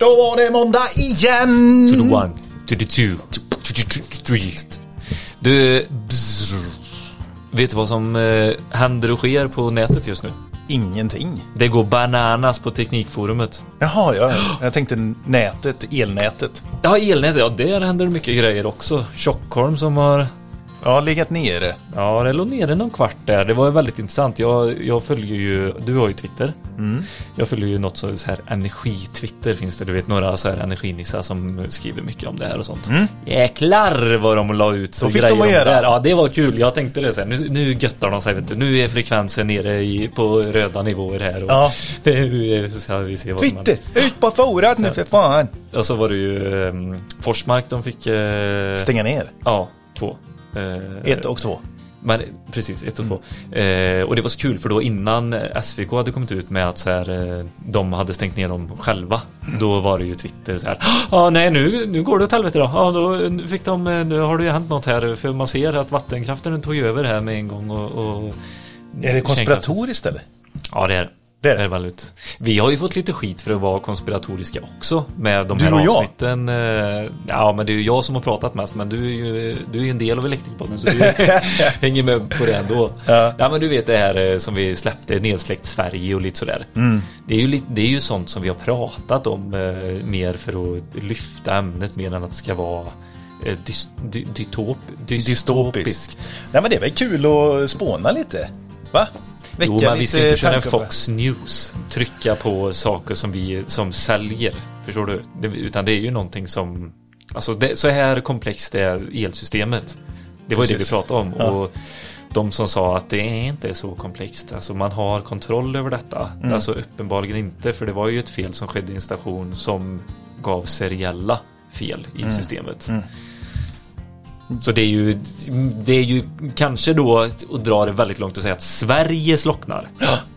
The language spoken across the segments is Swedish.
Då var det måndag igen! To the one, to the two, to the three. Du, bzzz. vet du vad som eh, händer och sker på nätet just nu? Ingenting. Det går bananas på Teknikforumet. Jaha, ja. Jag tänkte nätet, elnätet. Ja, elnätet, ja där händer det mycket grejer också. Tjockholm som har Ja, legat nere. Ja, det låg nere någon kvart där. Det var väldigt intressant. Jag, jag följer ju, du har ju Twitter. Mm. Jag följer ju något så här energi-Twitter finns det. Du vet några så här energinissar som skriver mycket om det här och sånt. Mm. Jäklar vad de la ut så Då fick grejer de att göra. det. Ja, det var kul. Jag tänkte det sen. Nu, nu göttar de sig vet du. Nu är frekvensen nere i, på röda nivåer här. Och Ja. nu ska vi se vad Twitter, ut på forat nu för fan! Och så var det ju um, Forsmark de fick... eh, Stänga ner. Ja, två. Eh, Ett och två. men precis, ett och två. Eh, och det var så kul för då innan SVK hade kommit ut med att så här, eh, de hade stängt ner dem själva. Då var det ju Twitter så här. Ja, nej nu, nu går det åt helvete då. Ja, då fick de, eh, nu har det ju hänt något här. För man ser att vattenkraften tog över här med en gång och... och Är det konspiratoriskt eller? Ja, det är Det är det. det. är väldigt. Vi har ju fått lite skit för att vara konspiratoriska också med de Du här och jag? avsnitten. Eh, Ja, men det är ju jag som har pratat mest, men du är ju, du är ju en del av Elektrikerpodden så du hänger med på det ändå. Ja. Ja. men du vet det här eh, som vi släppte, Nedsläckt Sverige och lite sådär. Mm. Det, är ju det är ju sånt som vi har pratat om eh, mer för att lyfta ämnet mer än att det ska vara dys, dy, dytop, dystopiskt. Nej men det är väl kul att spåna lite? Va? Väcka Jo, men vi ska inte köra en Fox News. Trycka på saker som vi som säljer. Förstår du? Det, utan det är ju någonting som Alltså det, så här komplext är elsystemet. Det var ju det vi Precis. pratade om. Ja. Och de som sa att det inte är så komplext. Alltså man har kontroll över detta. Mm. Alltså uppenbarligen inte. För det var ju ett fel som skedde i en station som gav seriella fel Mm. i systemet. Så det är ju Det är ju kanske då att dra det väldigt långt att säga att Sverige slocknar.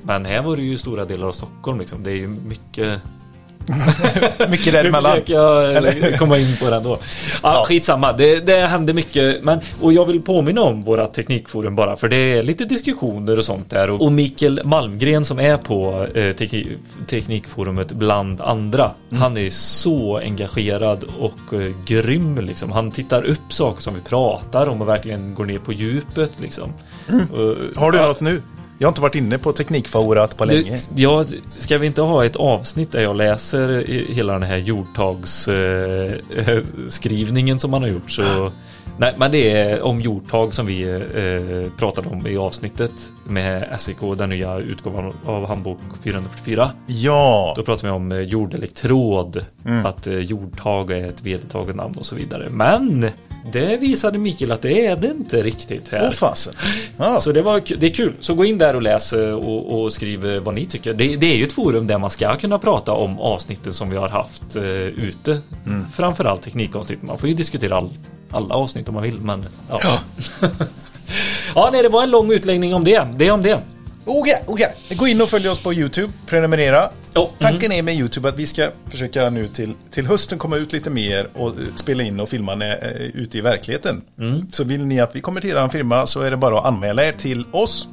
Men här var det ju stora delar av Stockholm liksom. Det är ju mycket Mycket Nu däremellan. försöker jag Eller? komma in på den då. Ja, Ja. skitsamma. Det, det hände mycket. Men, och jag vill påminna om våra teknikforum bara. För det är lite diskussioner och sånt där. Och, och Mikael Malmgren som är på eh, teknik, Teknikforumet bland andra. Mm. Han är så engagerad och eh, grym liksom. Han tittar upp saker som vi pratar om och verkligen går ner på djupet liksom. Och, Mm. Har du ja, något nu? Jag har inte varit inne på Teknikforat på länge. ja, ska vi inte ha ett avsnitt där jag läser hela den här jordtagsskrivningen eh, som man har gjort så Nej, men det är om jordtag som vi eh, pratade om i avsnittet med SEK, den nya utgåvan av handbok 444. Ja, Då pratar vi om eh, jordelektrod, Mm. att eh, jordtag är ett vedertaget namn och så vidare. Men det visade Mikael att det är det inte riktigt här. åh fasen. Ja. Så det, var, det är kul. Så gå in där och läs eh, och, och skriv eh, vad ni tycker. Det, det är ju ett forum där man ska kunna prata om avsnitten som vi har haft eh, ute. Framförallt teknikavsnitt. Man får ju diskutera all, alla avsnitt om man vill. Men ja. Ja. nej, det var en lång utläggning om det. Det är om det. Okej, okej. Gå in och följ oss på YouTube. Prenumerera. Ja, Tanken är med YouTube att vi ska försöka nu till, till hösten komma ut lite mer och eh, spela in och filma när, eh, ute i verkligheten. Så vill ni att vi kommer till er firma så är det bara att anmäla er till oss.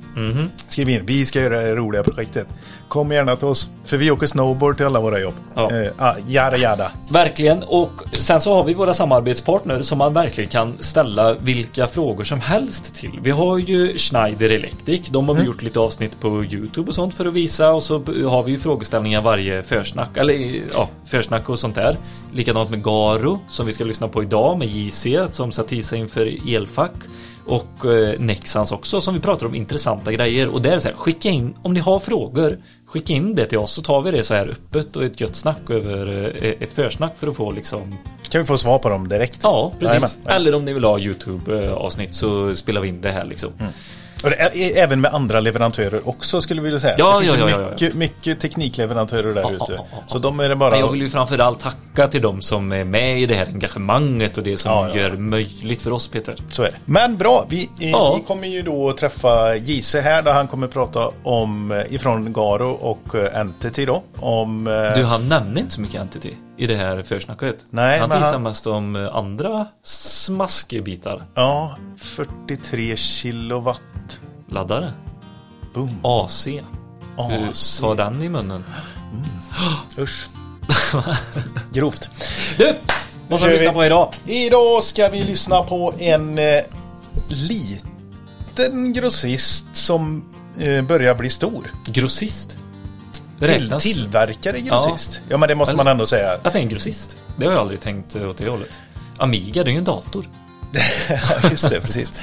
Skriv in, vi ska göra det roliga projektet. Kom gärna till oss, för vi åker snowboard till alla våra jobb. Ja. Eh, ah, jada jada. Verkligen. Och sen så har vi våra samarbetspartner som man verkligen kan ställa vilka frågor som helst till. Vi har ju Schneider Electric. De har vi gjort lite avsnitt på YouTube och sånt för att visa. Och så har vi ju frågeställningar varje försnack. Eller ja, försnack och sånt där. Likadant med Garo som vi ska lyssna på idag med JC som satt sig inför elfack. Och eh, Nexans också som vi pratar om intressanta grejer. Och där så här, skicka in om ni har frågor. Skicka in det till oss så tar vi det så här öppet och ett gött snack över eh, ett försnack för att få liksom Kan vi få svar på dem direkt? Ja, precis. Jajamän. Eller om ni vill ha YouTube-avsnitt så spelar vi in det här liksom. Och det är, även med andra leverantörer också skulle vi vilja säga. Ja, det finns ja, ja, mycket, mycket teknikleverantörer där ute. Så de är det bara... Men jag vill ju framförallt tacka till de som är med i det här engagemanget och det som gör möjligt för oss Peter. Så är det. Men bra, vi, eh, vi kommer ju då träffa Gise här där han kommer prata om eh, ifrån Garo och eh, Entity då. Om... Du, han nämnde inte så mycket Entity i det här försnacket. Nej, han han- mest om andra smaskebitar. Ja, 43 kilowatt. Laddare. Boom. AC. AC. Du, Ta den i munnen. Usch. Grovt. Du! Vad ska vi lyssna på idag? Idag ska vi lyssna på en eh, liten grossist som eh, börjar bli stor. Grossist? Till, tillverkare grossist. Ja. men det måste man ändå säga. Att det är en grossist? Det har jag aldrig tänkt åt det hållet. Amiga, det är ju en dator. Ja, Just det, precis.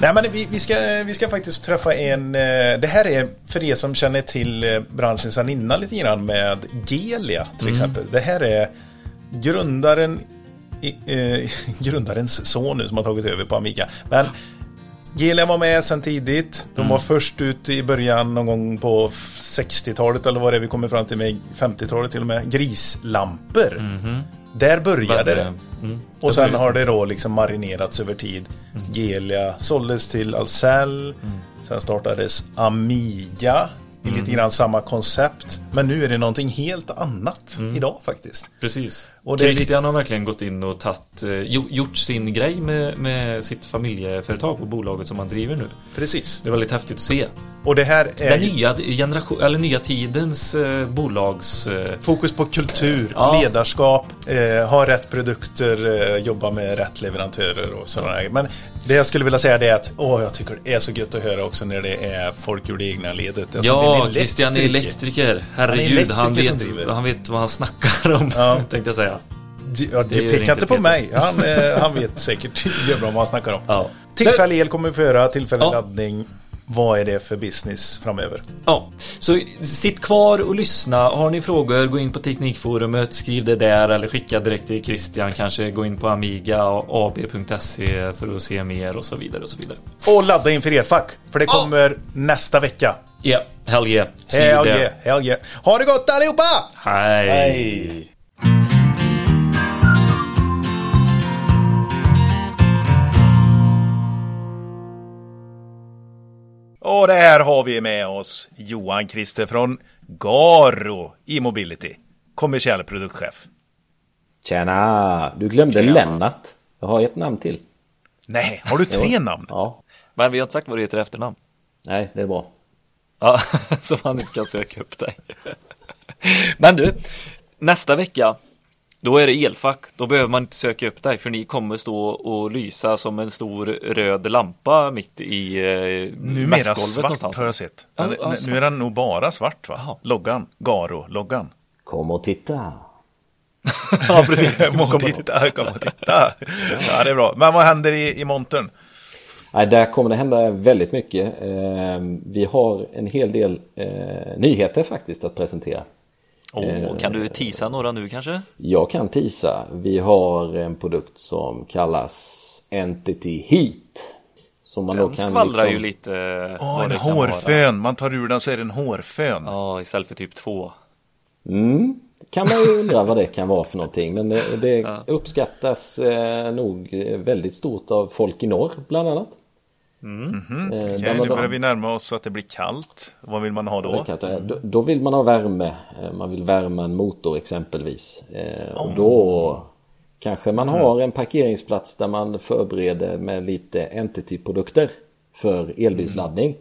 Nej, men vi, vi, ska, vi ska faktiskt träffa en... eh, Det här är för er som känner till eh, branschen sedan innan lite grann med Gelia till exempel. Det här är grundaren, eh, grundarens son nu som har tagit över på Amiga. Men Gelia var med sedan tidigt. De var först ut i början någon gång på 60-talet eller vad det är vi kommer fram till med 50-talet till och med. Grislampor. Där började det. Mm. Och sen har det då liksom marinerats över tid. Gelia såldes till Ahlsell. Sen startades Amiga. I lite grann samma koncept. Men nu är det någonting helt annat idag faktiskt. Precis. Och det är Christian har verkligen gått in och tatt, eh, gjo- gjort sin grej med, med sitt familjeföretag och bolaget som han driver nu. Precis. Det är väldigt häftigt att se. Och det här är Den nya generation, eller nya tidens eh, bolags... Eh, fokus på kultur, Ja. ledarskap, eh, ha rätt produkter, eh, jobba med rätt leverantörer och sådana där. Men det jag skulle vilja säga det är att åh, jag tycker det är så gött att höra också när det är folk ur det egna ledet. Alltså, är ja, Christian är elektriker. Herregud, elektriker han, vet, han vet vad han snackar om, Ja. tänkte jag säga. Ja, Det det pekar inte på mig. Han, eh, han vet säkert jävla vad han snackar om. Ja. Tillfällig el kommer vi få höra, tillfällig Ja. laddning. Vad är det för business framöver? Ja, så sitt kvar och lyssna. Har ni frågor, gå in på Teknikforumet, skriv det där eller skicka direkt till Christian. Kanske gå in på Amiga och ab.se för att se mer och så vidare och så vidare. Och ladda inför elfack, för det kommer nästa vecka. Ja, hell yeah. See you Hell yeah, hell yeah. Ha det gott allihopa! Hej. Hej! Och där har vi med oss Johan Christer från Garo E-mobility. Kommersiell produktchef. Tjena! Du glömde Lennart. Jag har ett namn till. Nej, har du tre namn? Ja. Men vi har inte sagt vad du heter efternamn. Nej, det är bra. Ja, så man inte kan söka upp dig. Men du, nästa vecka, då är det elfack. Då behöver man inte söka upp dig för ni kommer stå och lysa som en stor röd lampa mitt i eh, Numera svart någonstans. har jag sett. Ja, ja, nu är den nog bara svart va? Jaha. Loggan. Garo-loggan. Kom och titta. Ja, precis. Kom och titta, kom och titta. Ja, det är bra. Men vad händer i, i montern? Nej, där kommer det hända väldigt mycket. Eh, Vi har en hel del eh, nyheter faktiskt att presentera. Åh, kan du tisa några nu kanske? Jag kan tisa. Vi har en produkt som kallas Entity Heat. Som man då Den kan skvallrar liksom- ju lite. Åh, vad en hårfön. Man tar ur den så är det en hårfön. Ja, istället för typ två. Mm, kan man ju undra vad det kan vara för någonting. Men det, det uppskattas eh, nog väldigt stort av folk i norr bland annat. Eh, där Okej, man nu då- börjar vi närma oss så att det blir kallt. Vad vill man ha då? Då, då vill man ha värme. Eh, Man vill värma en motor exempelvis. Eh, Och då kanske man har en parkeringsplats där man förbereder med lite Entity-produkter för elbilsladdning.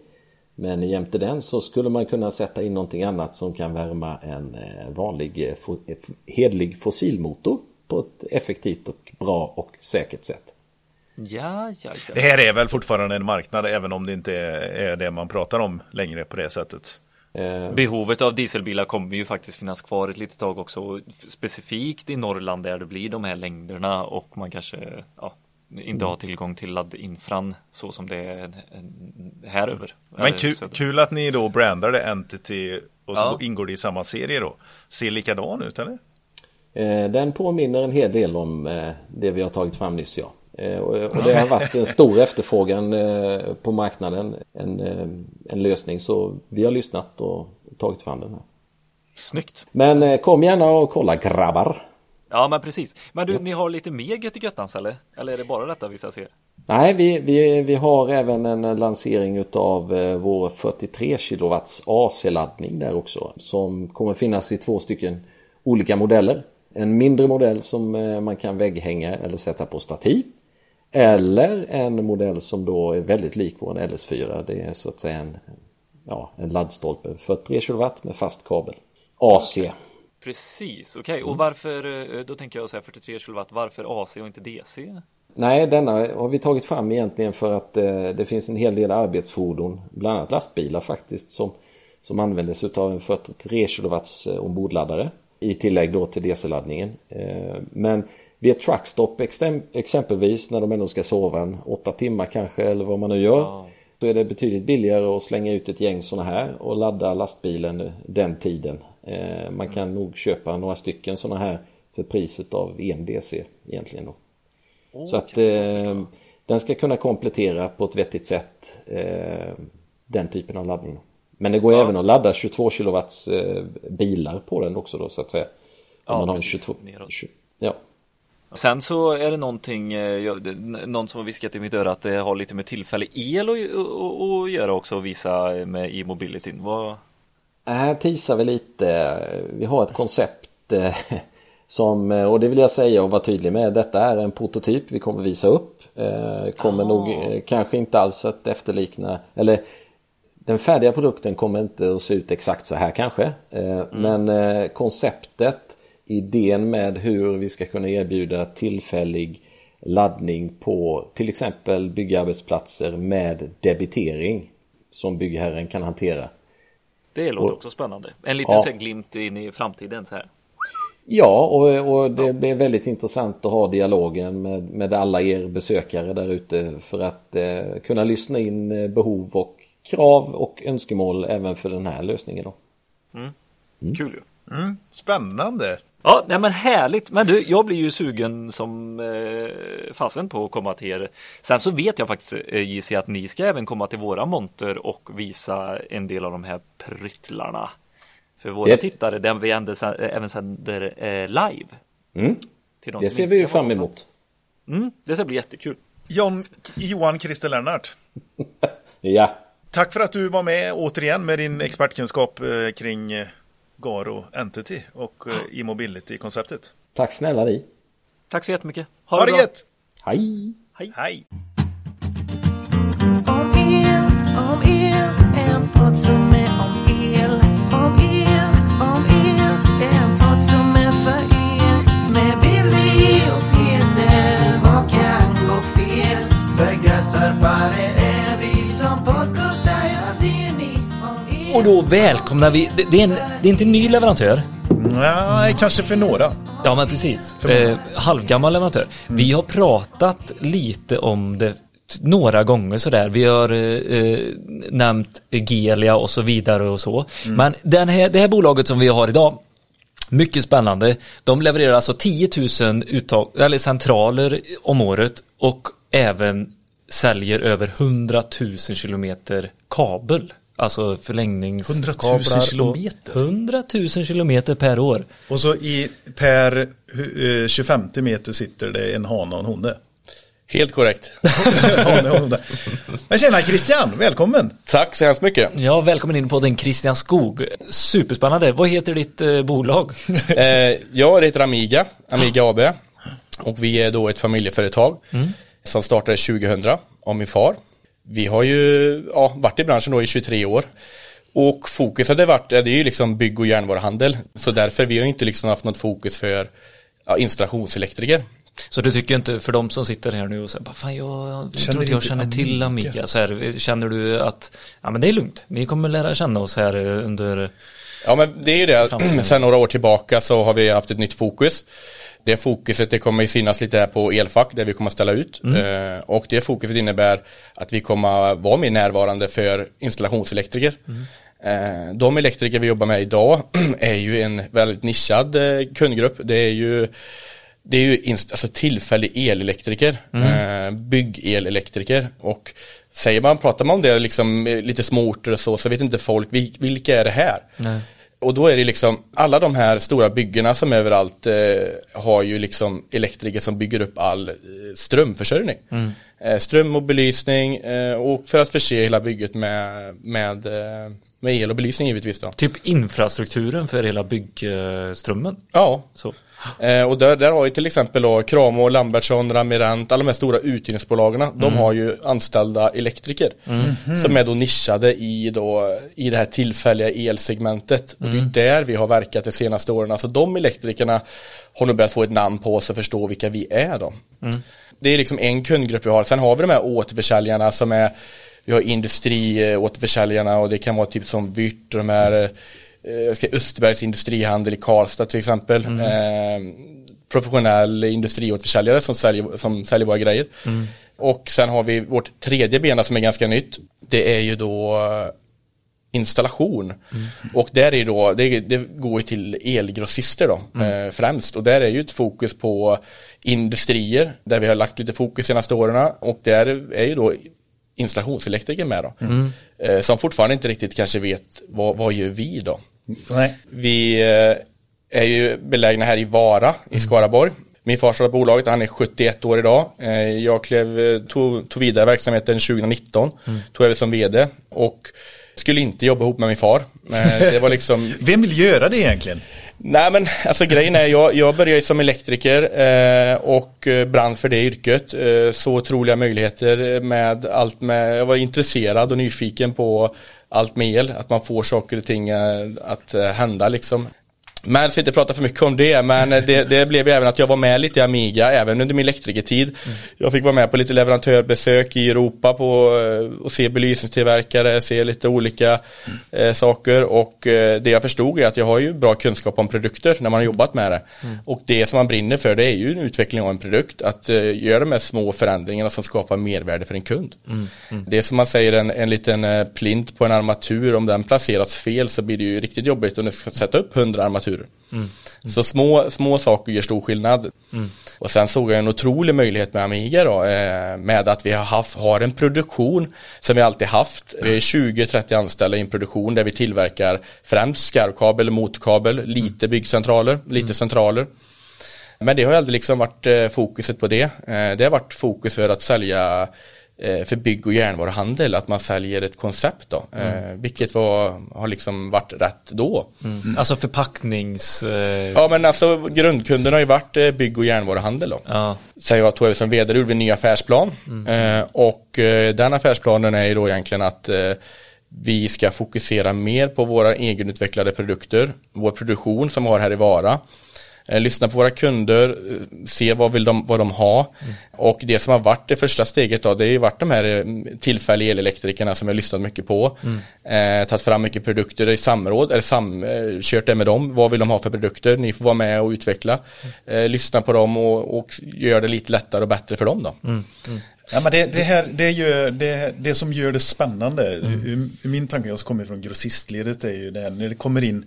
Men jämte den så skulle man kunna sätta in någonting annat som kan värma en eh, vanlig eh, eh, hedlig fossilmotor på ett effektivt och bra och säkert sätt. Ja, ja, Det ja. här är väl fortfarande en marknad även om det inte är det man pratar om längre på det sättet. Eh, Behovet av dieselbilar kommer ju faktiskt finnas kvar ett litet tag också. Specifikt i Norrland där det blir de här längderna och man kanske ja, inte har tillgång till laddinfran så som det är här över. Men kul, kul att ni då brandar det Entity och så Ja. ingår det i samma serie då. Ser likadan ut eller? Eh, Den påminner en hel del om eh, det vi har tagit fram nyss ja. Eh, Och det har varit en stor efterfrågan eh, på marknaden. En, eh, en lösning så vi har lyssnat och tagit fram den här. Snyggt. Men kom gärna och kolla grabbar. Ja men precis. Men du, ni har lite mer gött i göttans eller? Eller är det bara detta vi ska se? Nej, vi, vi, vi har även en lansering utav eh, vår 43 kW AC-laddning där också. Som kommer finnas i två stycken olika modeller. En mindre modell som man kan vägghänga eller sätta på stativ. Eller en modell som då är väldigt lik vår LS4. Det är så att säga en, ja, en laddstolpe 43 kW med fast kabel. AC. Precis, okej. Okay. Och varför, eh, då tänker jag säga 43 kW, varför AC och inte DC? Nej, denna har vi tagit fram egentligen för att eh, det finns en hel del arbetsfordon, bland annat lastbilar faktiskt, som, som använder sig av en 43 kW eh, ombordladdare i tillägg då till DC-laddningen. Eh, men vid ett truckstop exempelvis när de ändå ska sova en åtta timmar kanske eller vad man nu gör. Ja. Så är det betydligt billigare att slänga ut ett gäng sådana här och ladda lastbilen den tiden. Eh, man kan nog köpa några stycken sådana här för priset av en DC egentligen då. Oh, så att eh, den ska kunna komplettera på ett vettigt sätt eh, den typen av laddning. Men det går ja. även att ladda 22 kW eh, bilar på den också då så att säga. Om ja, man har en 22, 20, ja. Sen så är det någonting, eh, någon som har viskat i mitt öra att det har lite med tillfällig el att göra också och visa med e-mobilityn. Vad... Här tisar vi lite. Vi har ett koncept eh, som, eh, och det vill jag säga och vara tydlig med, detta är en prototyp vi kommer visa upp. Kommer oh. nog kanske inte alls att efterlikna, eller den färdiga produkten kommer inte att se ut exakt så här kanske. Mm. Men konceptet idén med hur vi ska kunna erbjuda tillfällig laddning på till exempel byggarbetsplatser med debitering som byggherren kan hantera. Det låter också spännande. En liten ja. glimt in i framtiden så här. Ja, och, och det ja. blir väldigt intressant att ha dialogen med, med alla er besökare där ute för att eh, kunna lyssna in eh, behov och krav och önskemål även för den här lösningen. Då. Mm. Mm. Kul ju. Mm. Spännande. Ja, nej men härligt. Men du, jag blir ju sugen som eh, fasen på att komma till er. Sen så vet jag faktiskt eh, gissar att ni ska även komma till våra monter och visa en del av de här pryttlarna. För våra det... tittare, den vi ändå, även sänder eh, live. Mm. De det ser vi ju fram emot. Mm, det ska bli jättekul. John, Johan Christer Lennart. ja. Tack för att du var med återigen med din expertkunskap eh, kring eh, Garo Entity och eh, e-mobility-konceptet. Tack snälla ni. Tack så jättemycket. Ha, ha det gött! Hej! Hej! Hej. Om el, om el, en podd som är om el. Om då välkomnar vi, det, det, är en, det är inte en ny leverantör. Nej, kanske för några. Ja, men precis. Eh, halvgammal leverantör. Mm. Vi har pratat lite om det några gånger sådär. Vi har eh, nämnt Gelia och så vidare och så. Mm. Men den här, det här bolaget som vi har idag mycket spännande. De levererar alltså 10 000 uttag, eller centraler om året och även säljer över 100 000 kilometer kabel. Alltså förlängningskablar. 100 000 kilometer? 100 000 kilometer per år. Och så i per 25 eh, meter sitter det en hane och en honde. Helt korrekt. Men tjena Christian, välkommen. Tack så hemskt mycket. Ja, välkommen in på den Christian Skog. Superspännande. Vad heter ditt eh, bolag? eh, jag heter Amiga, Amiga AB. Och vi är då ett familjeföretag mm. som startade 2000 av min far. Vi har ju ja, varit i branschen då i 23 år. Och fokus har det varit, det är ju liksom bygg och järnvaruhandel. Så därför vi har inte liksom haft något fokus för ja, installationselektriker. Så du tycker inte för de som sitter här nu och säger, fan jag känner tror inte jag känner till Amiga. Så här, känner du att, ja men det är lugnt, ni kommer lära känna oss här under Ja men det är ju det, sen några år tillbaka så har vi haft ett nytt fokus. Det fokuset det kommer synas lite här på elfack där vi kommer ställa ut. Mm. Eh, och det fokuset innebär att vi kommer vara mer närvarande för installationselektriker. Mm. Eh, de elektriker vi jobbar med idag är ju en väldigt nischad eh, kundgrupp. Det är ju det är ju alltså tillfällig elelektriker, mm. byggelelektriker och säger man, pratar man om det liksom lite små orter och så, så vet inte folk vilka är det här? Nej. Och då är det liksom alla de här stora byggena som överallt eh, har ju liksom elektriker som bygger upp all eh, strömförsörjning. Mm. Eh, ström och belysning eh, och för att förse hela bygget med, med, eh, med el och belysning givetvis då. Typ infrastrukturen för hela byggströmmen. Ja, Så. Eh, och där, där har ju till exempel då Kramo, Lambertsson, Ramirant, alla de här stora uthyrningsbolagen, de har ju anställda elektriker som är då nischade i, då, i det här tillfälliga elsegmentet. Och det är där vi har verkat de senaste åren. Alltså de elektrikerna har nog börjat få ett namn på oss och förstå vilka vi är då. Det är liksom en kundgrupp vi har. Sen har vi de här återförsäljarna som är vi har industriåterförsäljarna och det kan vara typ som Vyrt och de här eh, Österbergs industrihandel i Karlstad till exempel. Eh, professionell industriåterförsäljare som säljer, som säljer våra grejer. Och sen har vi vårt tredje bena som är ganska nytt. Det är ju då eh, installation. Och där är då, det, det går ju till elgrossister då eh, främst. Och där är ju ett fokus på industrier där vi har lagt lite fokus senaste åren. Och där är ju då installationselektriker med då. Eh, som fortfarande inte riktigt kanske vet vad, vad gör vi då? Nej. Vi eh, är ju belägna här i Vara i Skaraborg. Min far startade bolaget, han är 71 år idag. Eh, Jag klev, tog, tog vidare verksamheten 2019, tog över som vd och skulle inte jobba ihop med min far. Det var liksom Vem vill göra det egentligen? Nej men alltså grejen är, jag, jag började ju som elektriker eh, och eh, brann för det yrket. Eh, så otroliga möjligheter med allt med, jag var intresserad och nyfiken på allt med el, att man får saker och ting eh, att eh, hända liksom. Men ska inte prata för mycket om det, men eh, det, det blev ju även att jag var med lite i Amiga, även under min elektrikertid. Jag fick vara med på lite leverantörbesök i Europa på eh, och se belysningstillverkare, se lite olika eh, saker och det jag förstod är att jag har ju bra kunskap om produkter när man har jobbat med det. Och det som man brinner för det är ju en utveckling av en produkt, att göra de här små förändringarna som skapar mervärde för en kund. Det är som man säger en, en liten plint på en armatur, om den placeras fel så blir det ju riktigt jobbigt om du ska sätta upp 100 armaturer. Så små, små saker gör stor skillnad. Och sen såg jag en otrolig möjlighet med Amiga då, eh, med att vi har, haft, har en produktion som vi alltid haft. Vi är 20-30 anställda i en produktion där vi tillverkar främst skarvkabel, motkabel, lite byggcentraler, lite centraler. Men det har aldrig liksom varit eh, fokuset på det. Eh, det har varit fokus för att sälja för bygg och järnvaruhandel, att man säljer ett koncept då. Eh, vilket var, har liksom varit rätt då. Alltså förpacknings... Eh, Ja men alltså grundkunden har ju varit eh, bygg och järnvaruhandel då. ja. Sen jag tog över som vd gjorde vi en ny affärsplan. Eh, och eh, den affärsplanen är ju då egentligen att eh, vi ska fokusera mer på våra egenutvecklade produkter, vår produktion som vi har här i Vara. Eh, lyssna på våra kunder, eh, se vad vill de, vad de ha. Och det som har varit det första steget då, det har ju varit de här eh, tillfälliga elelektrikerna som jag har lyssnat mycket på. Eh, tagit fram mycket produkter i samråd, eller sam, eh, kört det med dem. Vad vill de ha för produkter? Ni får vara med och utveckla. Eh, lyssna på dem och, och göra det lite lättare och bättre för dem då. Ja, men det, det, här, det, är ju, det, det som gör det spännande, ur min tanke jag som kommer från grossistledet är ju det här när det kommer in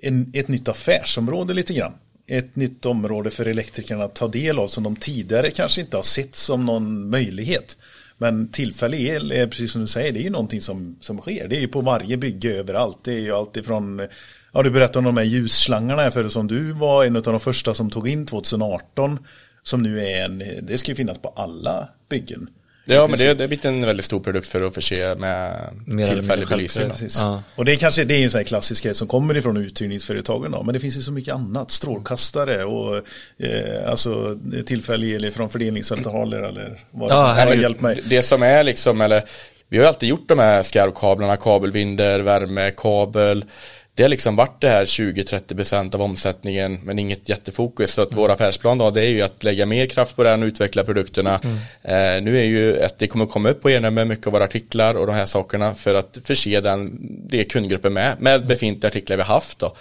en, ett nytt affärsområde lite grann. Ett nytt område för elektrikerna att ta del av som de tidigare kanske inte har sett som någon möjlighet. Men tillfällig el är precis som du säger, det är ju någonting som, som sker. Det är ju på varje bygge överallt. Det är ju alltifrån, ja du berättade om de här ljusslangarna här förut som du var en av de första som tog in 2018. Som nu är en, det ska ju finnas på alla byggen. Ja men det, det har blivit en väldigt stor produkt för att förse med Mer tillfällig belysning. Ja. Och det är kanske det är en sån här klassisk grej som kommer ifrån uthyrningsföretagen då, men det finns ju så mycket annat, strålkastare och eh, alltså tillfällig el från fördelningscentraler eller vad Ja, det är. herregud. Hjälp mig. Det som är liksom, eller vi har ju alltid gjort de här skarvkablarna, kabelvinder, värme, kabel. Det har liksom varit det här 20-30% av omsättningen men inget jättefokus. Så att vår affärsplan då det är ju att lägga mer kraft på den och utveckla produkterna. Eh, nu är ju att det kommer komma upp på ena med mycket av våra artiklar och de här sakerna för att förse den, det kundgruppen med, med befintliga artiklar vi haft då.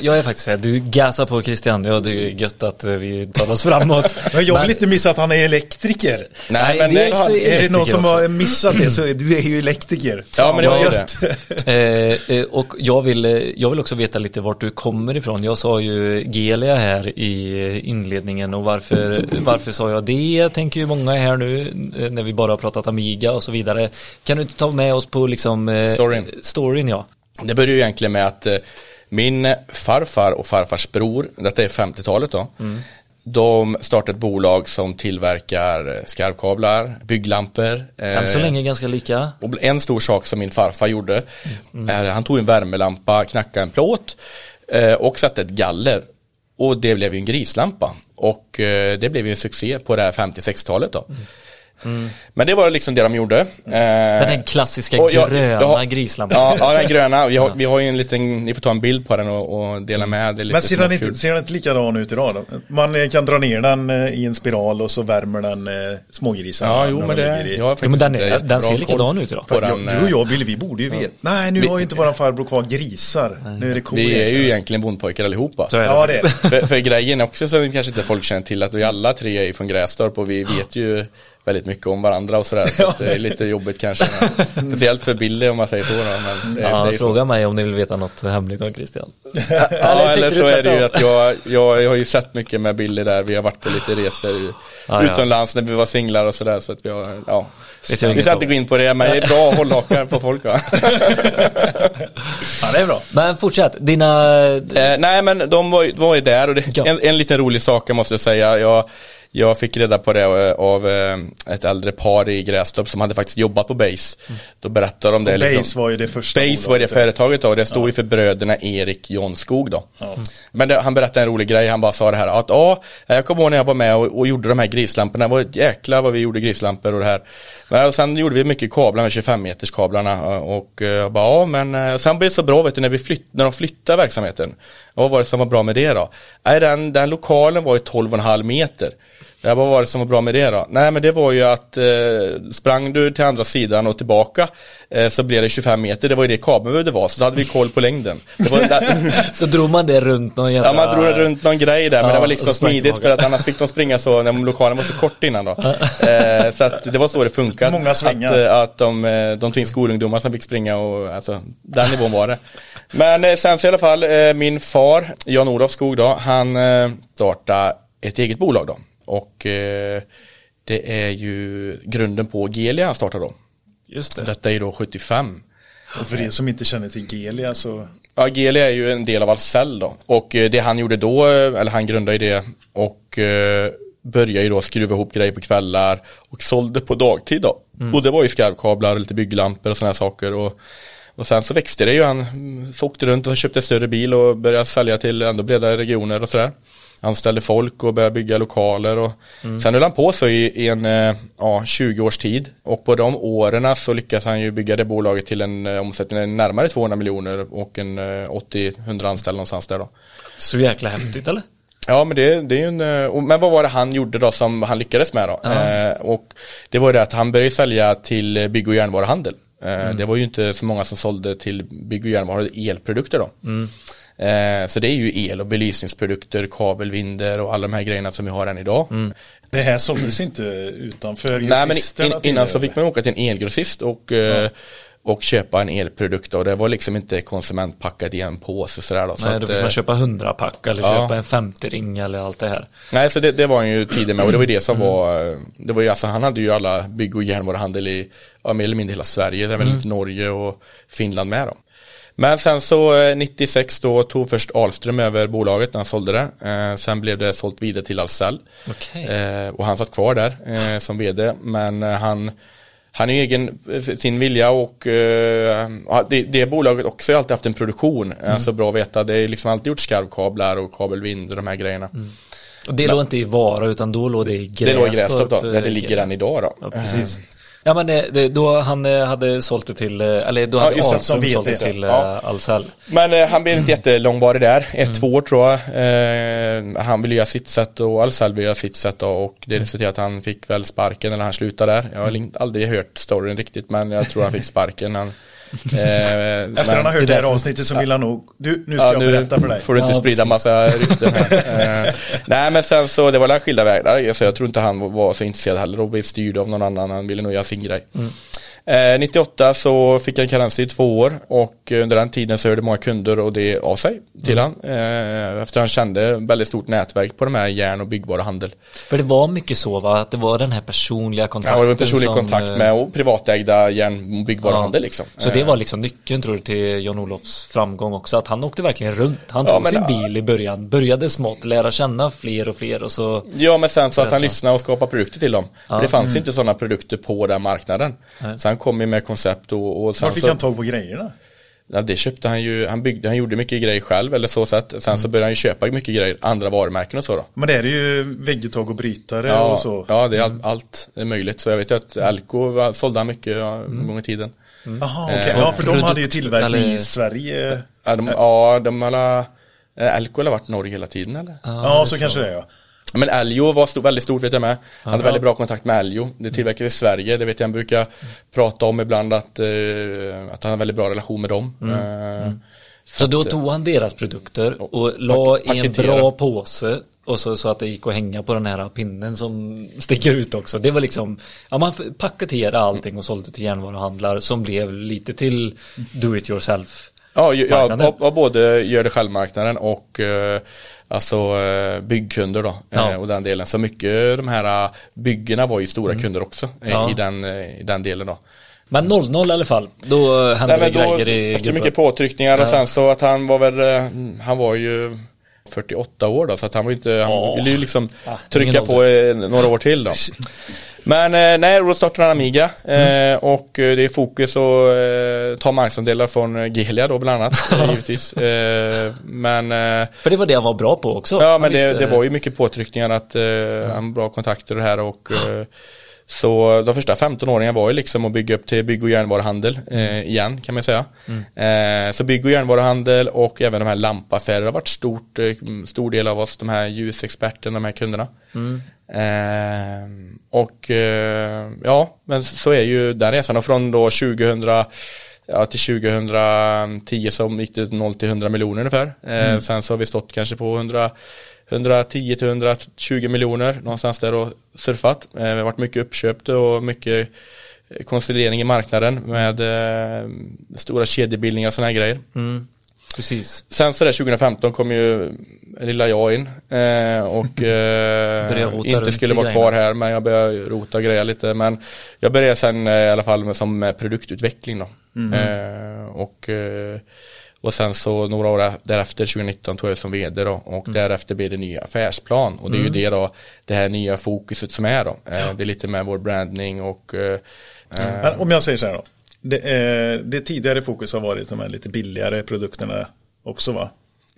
Jag är faktiskt här, du gasar på Christian, ja det är gött att eh, vi tar oss framåt. Men jag vill Men- inte missa att han är elektriker. Nej, men dels det- är Är det någon som också. har missat det så är du är ju elektriker. Ja, men det var ju gött. Eh, eh, och jag vill, eh, jag vill också veta lite vart du kommer ifrån. Jag sa ju Gelia här i inledningen och varför, varför sa jag det? Tänker ju många här nu eh, när vi bara har pratat Amiga och så vidare. Kan du inte ta med oss på liksom eh, Storyn. storyn ja. Det började ju egentligen med att eh, min farfar och farfars bror, detta är 50-talet då, De startade ett bolag som tillverkar skarvkablar, bygglampor. Än så eh, länge ganska lika. och en stor sak som min farfar gjorde, är han tog en värmelampa, knackade en plåt eh, och satte ett galler. Och det blev ju en grislampa. Och eh, det blev ju en succé på det här 50-60-talet då. Men det var liksom det de gjorde. Den här Eh, klassiska och jag- gröna ja, grislampan. Ja, ja, den gröna. Vi har, vi har ju en liten, ni får ta en bild på den och, och dela med. Det är lite Men ser den, inte, ser den inte likadan ut idag då? Man eh, kan dra ner den eh, i en spiral och så värmer den smågrisarna. Ja, jo men de det, i- jag har Ja, men den, är, den ser likadan ut idag. För den, jag, du och jag, Billy, vi borde ju veta. Nej, nu Vi- har ju inte våran farbror kvar grisar. Nu är det kor Vi är ju egentligen. bondpojkar allihopa. Så är det. Ja, det är det. för, för grejen också som kanske inte folk känner till att vi alla tre är från Grästorp och vi vet ju väldigt mycket om varandra och sådär. Så det är lite jobbigt kanske. Speciellt för Billy om man säger så. Då, men det, Ja, det är ju så. fråga mig om ni vill veta något hemligt om Christian. Ja, Eller eller så är det ju att jag, jag, jag har ju sett mycket med Billy där. Vi har varit på lite resor i- Ja, ja. utomlands när vi var singlar och sådär. Så att vi har, ja. Vet Vi ska inte gå in på det, men det är bra hållhakar på folk va? Ja, det är bra. Men fortsätt, dina... Eh, nej men de var, ju- var ju där och det, Ja. en, en liten rolig sak jag måste säga. Jag, jag fick reda på det eh, av eh, ett äldre par i Grästorp som hade faktiskt jobbat på Base. Då berättade de det. Och liksom. Base var ju det första Base var det företaget då, det stod ju för bröderna Erik Jonskog då. Men det, han berättade en rolig grej, han bara sa det här att ja, jag kommer ihåg när jag var med och, och gjorde de här grislamporna, det var jäkla vad vi gjorde grislampor och det här. Men sen gjorde vi mycket kablar med 25 meters kablarna och eh, jag bara ja men sen blev det så bra vet du när vi flytt, när de flyttade verksamheten. Vad var det som var bra med det då? Nej den, den lokalen var ju 12,5 meter. Ja, vad var det som var bra med det då? Nej men det var ju att eh, sprang du till andra sidan och tillbaka eh, så blev det 25 meter, det var ju det kabeln behövde vara, så då hade vi koll på längden. Det var där, Så drog man det runt någon jävla... ja man drog det runt någon grej där men Ja, det var liksom smidigt tillbaka. för att annars fick de springa så när lokalen var så kort innan då. Eh, så att det var så det funkade. Många svängar. Att, eh, att de, eh, de tog in skolungdomar som fick springa och alltså den nivån var det. Men eh, sen så i alla fall, eh, min far, Jan-Olof Skog då, han eh, startade ett eget bolag då. Och eh, det är ju grunden på Gelia han startade då. Just det. Detta är då 75. Och för er som inte känner till Gelia så Ja, Gelia är ju en del av Ahlsell då. Och eh, det han gjorde då, eh, eller han grundade ju det och eh, började ju då skruva ihop grejer på kvällar och sålde på dagtid då. Och det var ju skarvkablar och lite bygglampor och sådana här saker. Och, och sen så växte det ju, han mm, så åkte runt och köpte en större bil och började sälja till ändå bredare regioner och sådär. Anställde folk och började bygga lokaler och sen höll han på så i, i en eh, ja, 20 års tid. Och på de åren så lyckas han ju bygga det bolaget till en eh, omsättning närmare 200 miljoner och en eh, 80-100 anställda någonstans där då. Så jäkla häftigt eller? Ja men det, det är ju en, eh, men vad var det han gjorde då som han lyckades med då? Eh, och det var det att han började sälja till eh, bygg och järnvaruhandel. Eh, Det var ju inte så många som sålde till bygg och järnvaru, elprodukter då. Eh, så det är ju el och belysningsprodukter, kabelvinder och alla de här grejerna som vi har än idag. det här såldes inte utanför Nej men grossisterna in, innan så fick man åka till en elgrossist och, eh, och köpa en elprodukt och det var liksom inte konsumentpackat i en påse sådär då. Så Nej, att, då fick eh, man köpa 100 pack eller ja. köpa en 50 ring eller allt det här. Nej, så det, det var ju tidig med och det var ju det som Mm. var, det var ju alltså, han hade ju alla bygg och järnvaruhandel i, ja, mer eller mindre hela Sverige, även Mm. lite Norge och Finland med då. Men sen så eh, 96 då tog först Ahlström över bolaget när han sålde det. Eh, sen blev det sålt vidare till Ahlsell. Okej. Eh, och han satt kvar där eh, som vd. Men eh, han, han är egen eh, sin vilja och eh, det, det bolaget också har alltid haft en produktion. Mm. Alltså bra att veta. Det är liksom alltid gjort skarvkablar och kabelvind och de här grejerna. Och det låg inte i Vara utan då låg det i Grästorp. Det låg i Grästorp då, där det eh, ligger än idag då. Ja, precis. Ja men det, det, då han eh, hade sålt det till, eh, eller då hade det, Ahlström som sålt det till eh, Ja. Ahlsell. Men eh, han blev inte jättelångvarig där, ett, Mm. två år tror jag. Eh, han ville göra sitt sätt och Ahlsell ville göra sitt sätt då, och det resulterade i att han fick väl sparken eller han slutade där. Jag har Mm. aldrig hört storyn riktigt men jag tror han fick sparken. Han, eh, Efter han har hört det här avsnittet så vill han nog, du, nu ska Ja, jag nu berätta för dig. får du inte Ja, sprida precis. massa rykten här. Eh, nej men sen så, det var alla skilda vägar. Alltså, jag tror inte han var så intresserad heller och blev styrd av någon annan. Han ville nog göra sin grej. Mm. Eh, 98 så fick han karens i två år och under den tiden så hörde många kunder och det av sig till han. Eh, efter han kände väldigt stort nätverk på de här järn och byggvaruhandel. För det var mycket så va, att det var den här personliga Ja, kontakten det var personlig som, kontakt eh, med och privatägda järn och byggvaruhandel liksom. Så det Eh, var liksom nyckeln tror du till Jan-Olofs framgång också, att han åkte verkligen runt. Han Ja, tog men- sin bil i början, började smått, lära känna fler och fler och så Ja men sen så att han lyssnade och skapade produkter till dem. För det fanns inte sådana produkter på den marknaden. Så han kom ju med koncept och, och sen Var fick så, han tag på grejerna? ja, det köpte han ju, han byggde, han gjorde mycket grejer själv eller så sätt. Sen så började han ju köpa mycket grejer, andra varumärken och så då. Men det är ju vägguttag och brytare Ja, och så. ja det är allt, allt är möjligt. Så jag vet ju att var- sålde han mycket ja, en gång i tiden. Jaha, okej. Eh, Ja, för de hade ju tillverkning eller- i Sverige. Ja, de, ja, de alla, eh, Elko har varit Norge hela tiden eller? Ja, så kanske det är ja. Men Eljo var stor, väldigt stort vet jag med. Han hade väldigt bra kontakt med Eljo. Det tillverkades i Sverige, det vet jag han brukar prata om ibland att, eh, att han har väldigt bra relation med dem. Eh, Så då tog han deras produkter och la i en bra påse och så, så att det gick att hänga på den här pinnen som sticker ut också. Det var liksom, ja man paketerade allting och sålde till järnvaruhandlar som blev lite till do it yourself. Ja, ja och både gör det själv-marknaden och eh, alltså eh, byggkunder då. Ja. Eh, och den delen. Så mycket de här byggena var ju stora kunder också Ja. i, den, i den delen då. Men 0-0 i alla fall. Då hände Nej, det då, grejer i efter gubben. mycket påtryckningar och sen så att han var väl, han var ju 48 år då så att han var ju inte, han Ja. ville ju liksom trycka på några år till då. Men eh, nej, då startade han Amiga eh, och eh, det är fokus att eh, ta marknadsandelar från eh, Gelia då bland annat givetvis. Men För det var det han var bra på också. ja men det, det var ju mycket påtryckningar att eh, han bra kontakter och det här och så de första 15 åren var ju liksom att bygga upp till bygg och järnvaruhandel eh, igen kan man säga. Eh, så bygg och järnvaruhandel och även de här lampaffärer har varit stort, eh, stor del av oss, de här ljusexperterna, de här kunderna. Eh, och eh, ja, men så är ju den resan och från då 2000 Ja, till 2010 så gick det 0 till 100 miljoner ungefär. Eh, Sen så har vi stått kanske på 100 110 till 120 miljoner någonstans där och surfat. Eh, vi har varit mycket uppköpt och mycket konsolidering i marknaden med eh, stora kedjebildningar och sådana här grejer. Mm, precis. Sen så där 2015 kom ju lilla jag in eh, och eh, inte skulle vara kvar här men jag började rota och greja lite men jag började sen eh, i alla fall med, som eh, produktutveckling då. Mm. Eh, och, eh, och sen så några år därefter 2019 tog jag som vd då och Mm. därefter blev det ny affärsplan och det är ju det då det här nya fokuset som är då. Eh, det är lite med vår branding och om jag säger så här då. Det, eh, det tidigare fokus har varit de här lite billigare produkterna också va?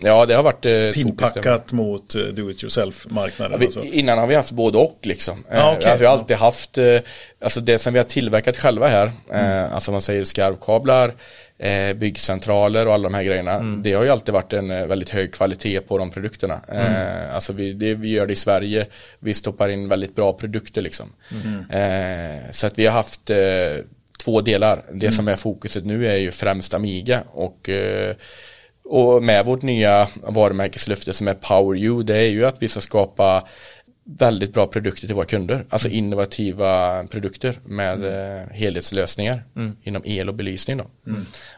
ja det har varit eh. Pinpackat mot eh, do it yourself-marknaden. Vi, alltså. innan har vi haft både och liksom. Ja, Eh, okej. alltså, vi har alltid haft, eh, alltså det som vi har tillverkat själva här, Mm. eh, alltså man säger skarvkablar, eh, byggcentraler och alla de här grejerna. Mm. Det har ju alltid varit en eh, väldigt hög kvalitet på de produkterna. Mm. Eh, alltså vi, det, vi gör det i Sverige, vi stoppar in väldigt bra produkter liksom. Mm. Så att vi har haft två delar. Det Mm. som är fokuset nu är ju främst Amiga och eh, och med vårt nya varumärkeslöfte som är Power You, det är ju att vi ska skapa väldigt bra produkter till våra kunder. Alltså innovativa produkter med eh, helhetslösningar inom el och belysning då.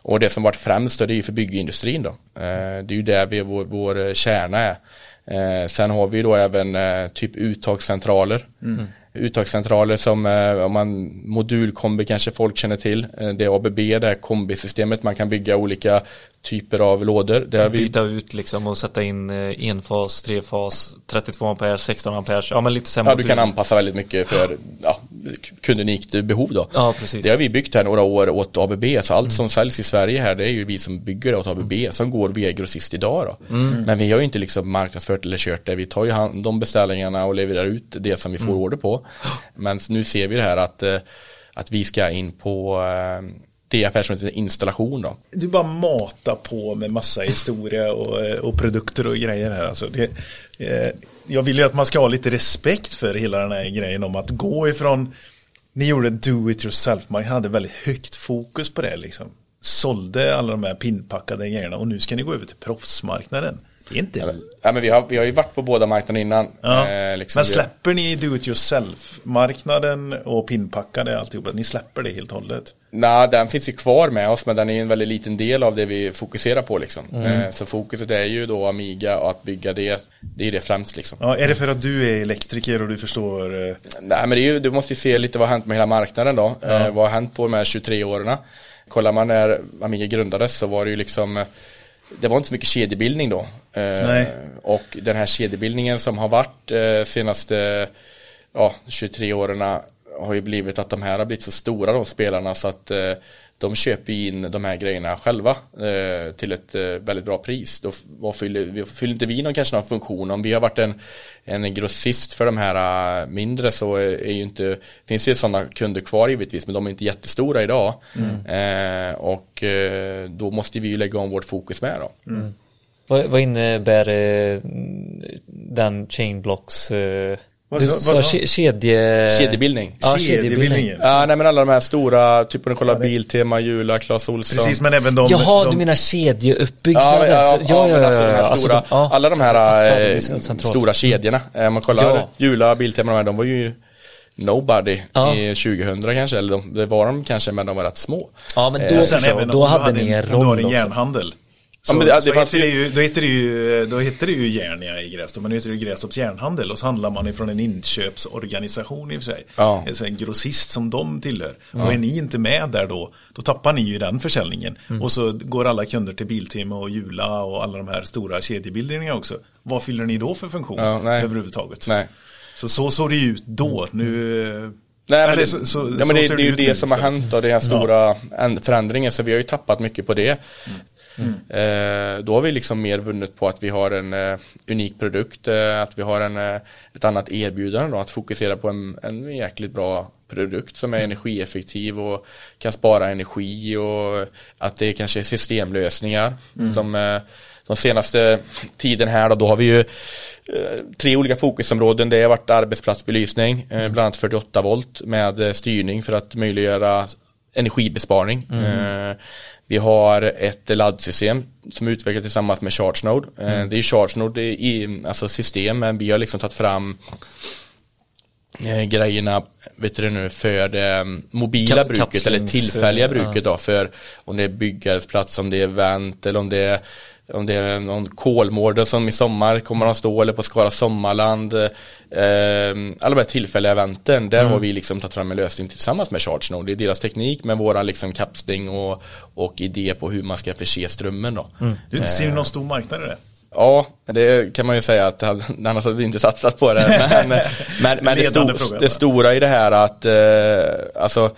Och det som varit främst då, det är ju för byggindustrin då. Eh, det är ju där vi, vår, vår kärna är. Sen har vi då även typ uttagscentraler. Uttagscentraler som eh, om man modulkombi kanske folk känner till. Eh, det är ABB, det här kombisystemet. Man kan bygga olika typer av lådor. Det har vi Byta ut liksom och sätta in eh, enfas, trefas, 32 ampere, 16 ampere. Ja men lite sämre. Ja, du kan anpassa väldigt mycket för ja, kundunikt behov då. Ja, precis. Det har vi byggt här några år åt ABB, så allt som säljs i Sverige här det är ju vi som bygger det åt ABB, som går via grossist idag då. Men vi har ju inte liksom marknadsfört eller kört det, vi tar ju hand om beställningarna och levererar ut det som vi får order på. Men nu ser vi det här att, eh, att vi ska in på eh, det affärsområdet installation då. Du bara matar på med massa historia och, eh, och produkter och grejer här. Alltså det, eh, jag vill ju att man ska ha lite respekt för hela den här grejen om att gå ifrån Ni gjorde do it yourself, man hade väldigt högt fokus på det liksom. Sålde alla de här pinpackade grejerna och nu ska ni gå över till proffsmarknaden. Inte... Ja, men vi, har, vi har ju varit på båda marknaderna innan. Ja. Eh, liksom Men släpper ni do it yourself-marknaden och pinpackade alltihopa? Ni släpper det helt och hållet? Nej, den finns ju kvar med oss men den är en väldigt liten del av det vi fokuserar på liksom. Mm. Eh, så fokuset är ju då Amiga och att bygga det, det är det främst liksom. Ja, är det för att du är elektriker och du förstår? eh, Nej men ju, du måste ju se lite vad har hänt med hela marknaden då. Eh, vad har hänt på de här 23 åren? Kollar man när Amiga grundades så var det ju liksom eh, det var inte så mycket kedjebildning då. Eh. Och den här kedjebildningen som har varit eh, senaste ja, 23 åren har ju blivit att de här har blivit så stora de spelarna så att eh, de köper ju in de här grejerna själva eh, till ett eh, väldigt bra pris. Då vad fyller, vi- fyller inte vi någon kanske någon funktion. Om vi har varit en, en grossist för de här eh, mindre så är, är ju inte, finns ju sådana kunder kvar givetvis men de är inte jättestora idag. Eh, och eh, då måste vi ju lägga om vårt fokus med då. Vad, vad innebär eh, den chainblocks... Eh, Vad sa- vad sa- ke- kedje... Kedjebildning. Ja, kedjebildning. Ja, nej men alla de här stora, typ om du kollar Biltema, Jula, Clas Ohlson. Precis, men även de... Jaha, de, du menar kedjeuppbyggnaden? Ja, ja, ja, ja, alltså de Alltså, stora, de- ja. alla de här fattar, eh, stora kedjorna. Eh, Om man kollar Ja. Jula, Biltema, de här, de var ju nobody Ja. i 2000 kanske, eller de, det var de kanske, men de var rätt små. Ja, men Eh, då, Sen förstår, även då du hade ni en om du har roll en också. järnhandel. Så, Ja, men det- det så fanns heter det ju- då heter det ju, då heter det ju Järnia i Grästorp, men nu heter det ju Grästorps järnhandel och så handlar man ifrån en inköpsorganisation i och för sig. Ja. Alltså en grossist som de tillhör. Och är ni inte med där då, då tappar ni ju den försäljningen. Mm. Och så går alla kunder till Biltema och Jula och alla de här stora kedjebildningarna också. Vad fyller ni då för funktion Ja, nej. överhuvudtaget? Nej. Så så såg det ut då. Nu... eh, Nej, men, det, så- så- ja, men det, det är ju det nu som har hänt och den här stora en- förändringen så vi har ju tappat mycket på det. Eh, då har vi liksom mer vunnit på att vi har en eh, unik produkt, eh, att vi har en, ett annat erbjudande då, att fokusera på en, en jäkligt bra produkt som är energieffektiv och kan spara energi och att det kanske är systemlösningar som eh, de senaste tiden här då, då har vi ju tre olika fokusområden. Det har varit arbetsplatsbelysning, bland annat 48 volt med styrning för att möjliggöra energibesparing. Eh, vi har ett laddsystem som är utvecklat tillsammans med ChargeNode. Eh, Det är ChargeNode det är i, alltså system, men vi har liksom tagit fram eh, grejerna vet du nu, för det mobila Kap- bruket eller tillfälliga ja. bruket då för om det är byggarbetsplats, om det är vänt eller om det är om det är någon kolmård som i sommar kommer att stå eller på Skara Sommarland eh, alla de här tillfälliga eventen där har vi liksom tagit fram en lösning tillsammans med ChargeNode det är deras teknik med våra liksom kapsling och, och idé på hur man ska förse strömmen då Du, ser du någon stor marknad i det? Ja, det kan man ju säga att annars hade vi inte satsat på det. Men, men, men det, Ledande sto, fråga, det va? stora i det här att eh, alltså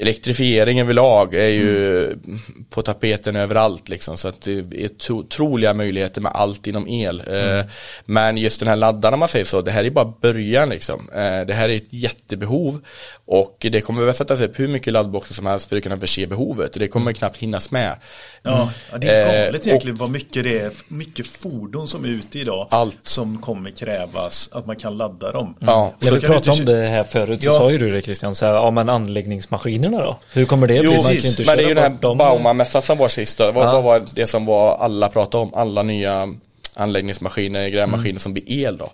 elektrifiering överlag är ju Mm. på tapeten överallt liksom så att det är otroliga möjligheter med allt inom el. Mm. Eh, men just den här laddaren om man säger så, det här är bara början liksom. Eh, det här är ett jättebehov och det kommer väl sättas upp hur mycket laddboxar som helst för att kunna förse behovet och det Mm. kommer knappt hinnas med. Ja, ja, det är Eh, galet egentligen vad mycket det är, mycket fordon som är ute idag. Allt. Som kommer krävas att man kan ladda dem. Ja, När vi pratade om det här förut så Ja. sa ju du det Christian, så här, ja men anläggningsmaskinerna då? Hur kommer det bli? Jo, Man kan ju precis. inte men det är ju den här dem. Baumanmässan som var sist. Vad, Ja. vad var det som var alla pratade om? Alla nya anläggningsmaskiner, grävmaskiner Mm. som blir el då.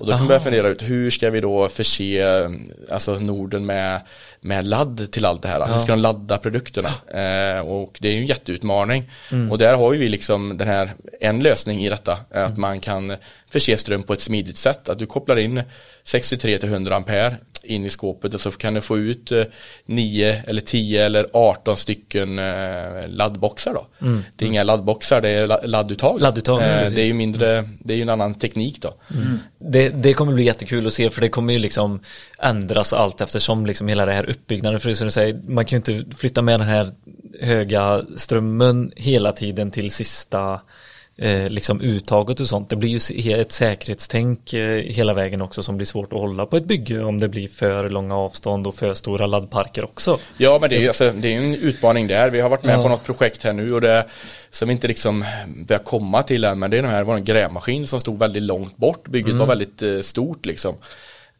Och då kan man börja fundera ut hur ska vi då förse alltså Norden med, med ladd till allt det här. Hur ska de ladda produkterna? Eh, och det är ju en jätteutmaning. Mm. Och där har ju vi liksom den här, en lösning i detta, att man kan förse ström på ett smidigt sätt. Att du kopplar in 63 till 100 ampere in i skåpet och så kan du få ut eh, 9 eller 10 eller 18 stycken eh, laddboxar då. Det är inga laddboxar, det är la- ladduttag. Mm. Ladduttag, eh, precis. det är ju mindre, det är ju en annan teknik då. Det, det kommer bli jättekul att se för det kommer ju liksom ändras allt eftersom liksom hela det här uppbyggnaden. För det som du säger, man kan ju inte flytta med den här höga strömmen hela tiden till sista eh, liksom uttaget och sånt. Det blir ju ett säkerhetstänk eh, hela vägen också som blir svårt att hålla på ett bygge om det blir för långa avstånd och för stora laddparker också. Ja men det är ju alltså, det är en utmaning där. Vi har varit med Ja. på något projekt här nu och det som inte liksom börjar komma till än men det är den här, var en grävmaskin som stod väldigt långt bort. Bygget Mm. var väldigt eh, stort liksom.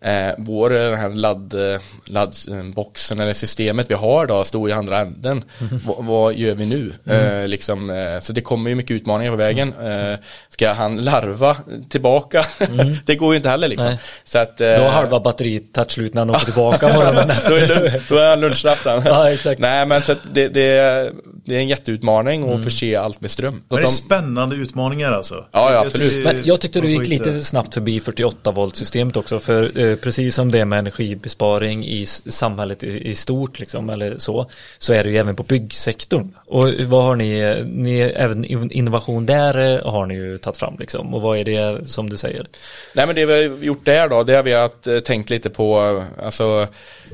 Eh, vår eh, den här ladd, eh, laddboxen eller systemet vi har då står i andra änden. vad, vad gör vi nu? Eh, liksom, eh, så det kommer ju mycket utmaningar på vägen. Eh, ska han larva tillbaka? det går ju inte heller liksom. Nej. Så att, eh, Då har halva batteriet tagit slut när han åker tillbaka morgonen då är, efter. då är han lunchrasten. Ja, exakt. Nej men så att det, det, det är en jätteutmaning att förse allt med ström. Men det är de, spännande utmaningar alltså. Ja, ja, Jag absolut. tycker- Men jag tyckte du gick lite snabbt förbi 48 volt systemet också för eh, precis som det med energibesparing i samhället i, i stort liksom eller så så är det ju även på byggsektorn. Och vad har ni, ni även in- innovation där eh, har ni ju tagit fram liksom och vad är det som du säger? nej men det vi har gjort där då, det har vi att, eh, tänkt lite på, alltså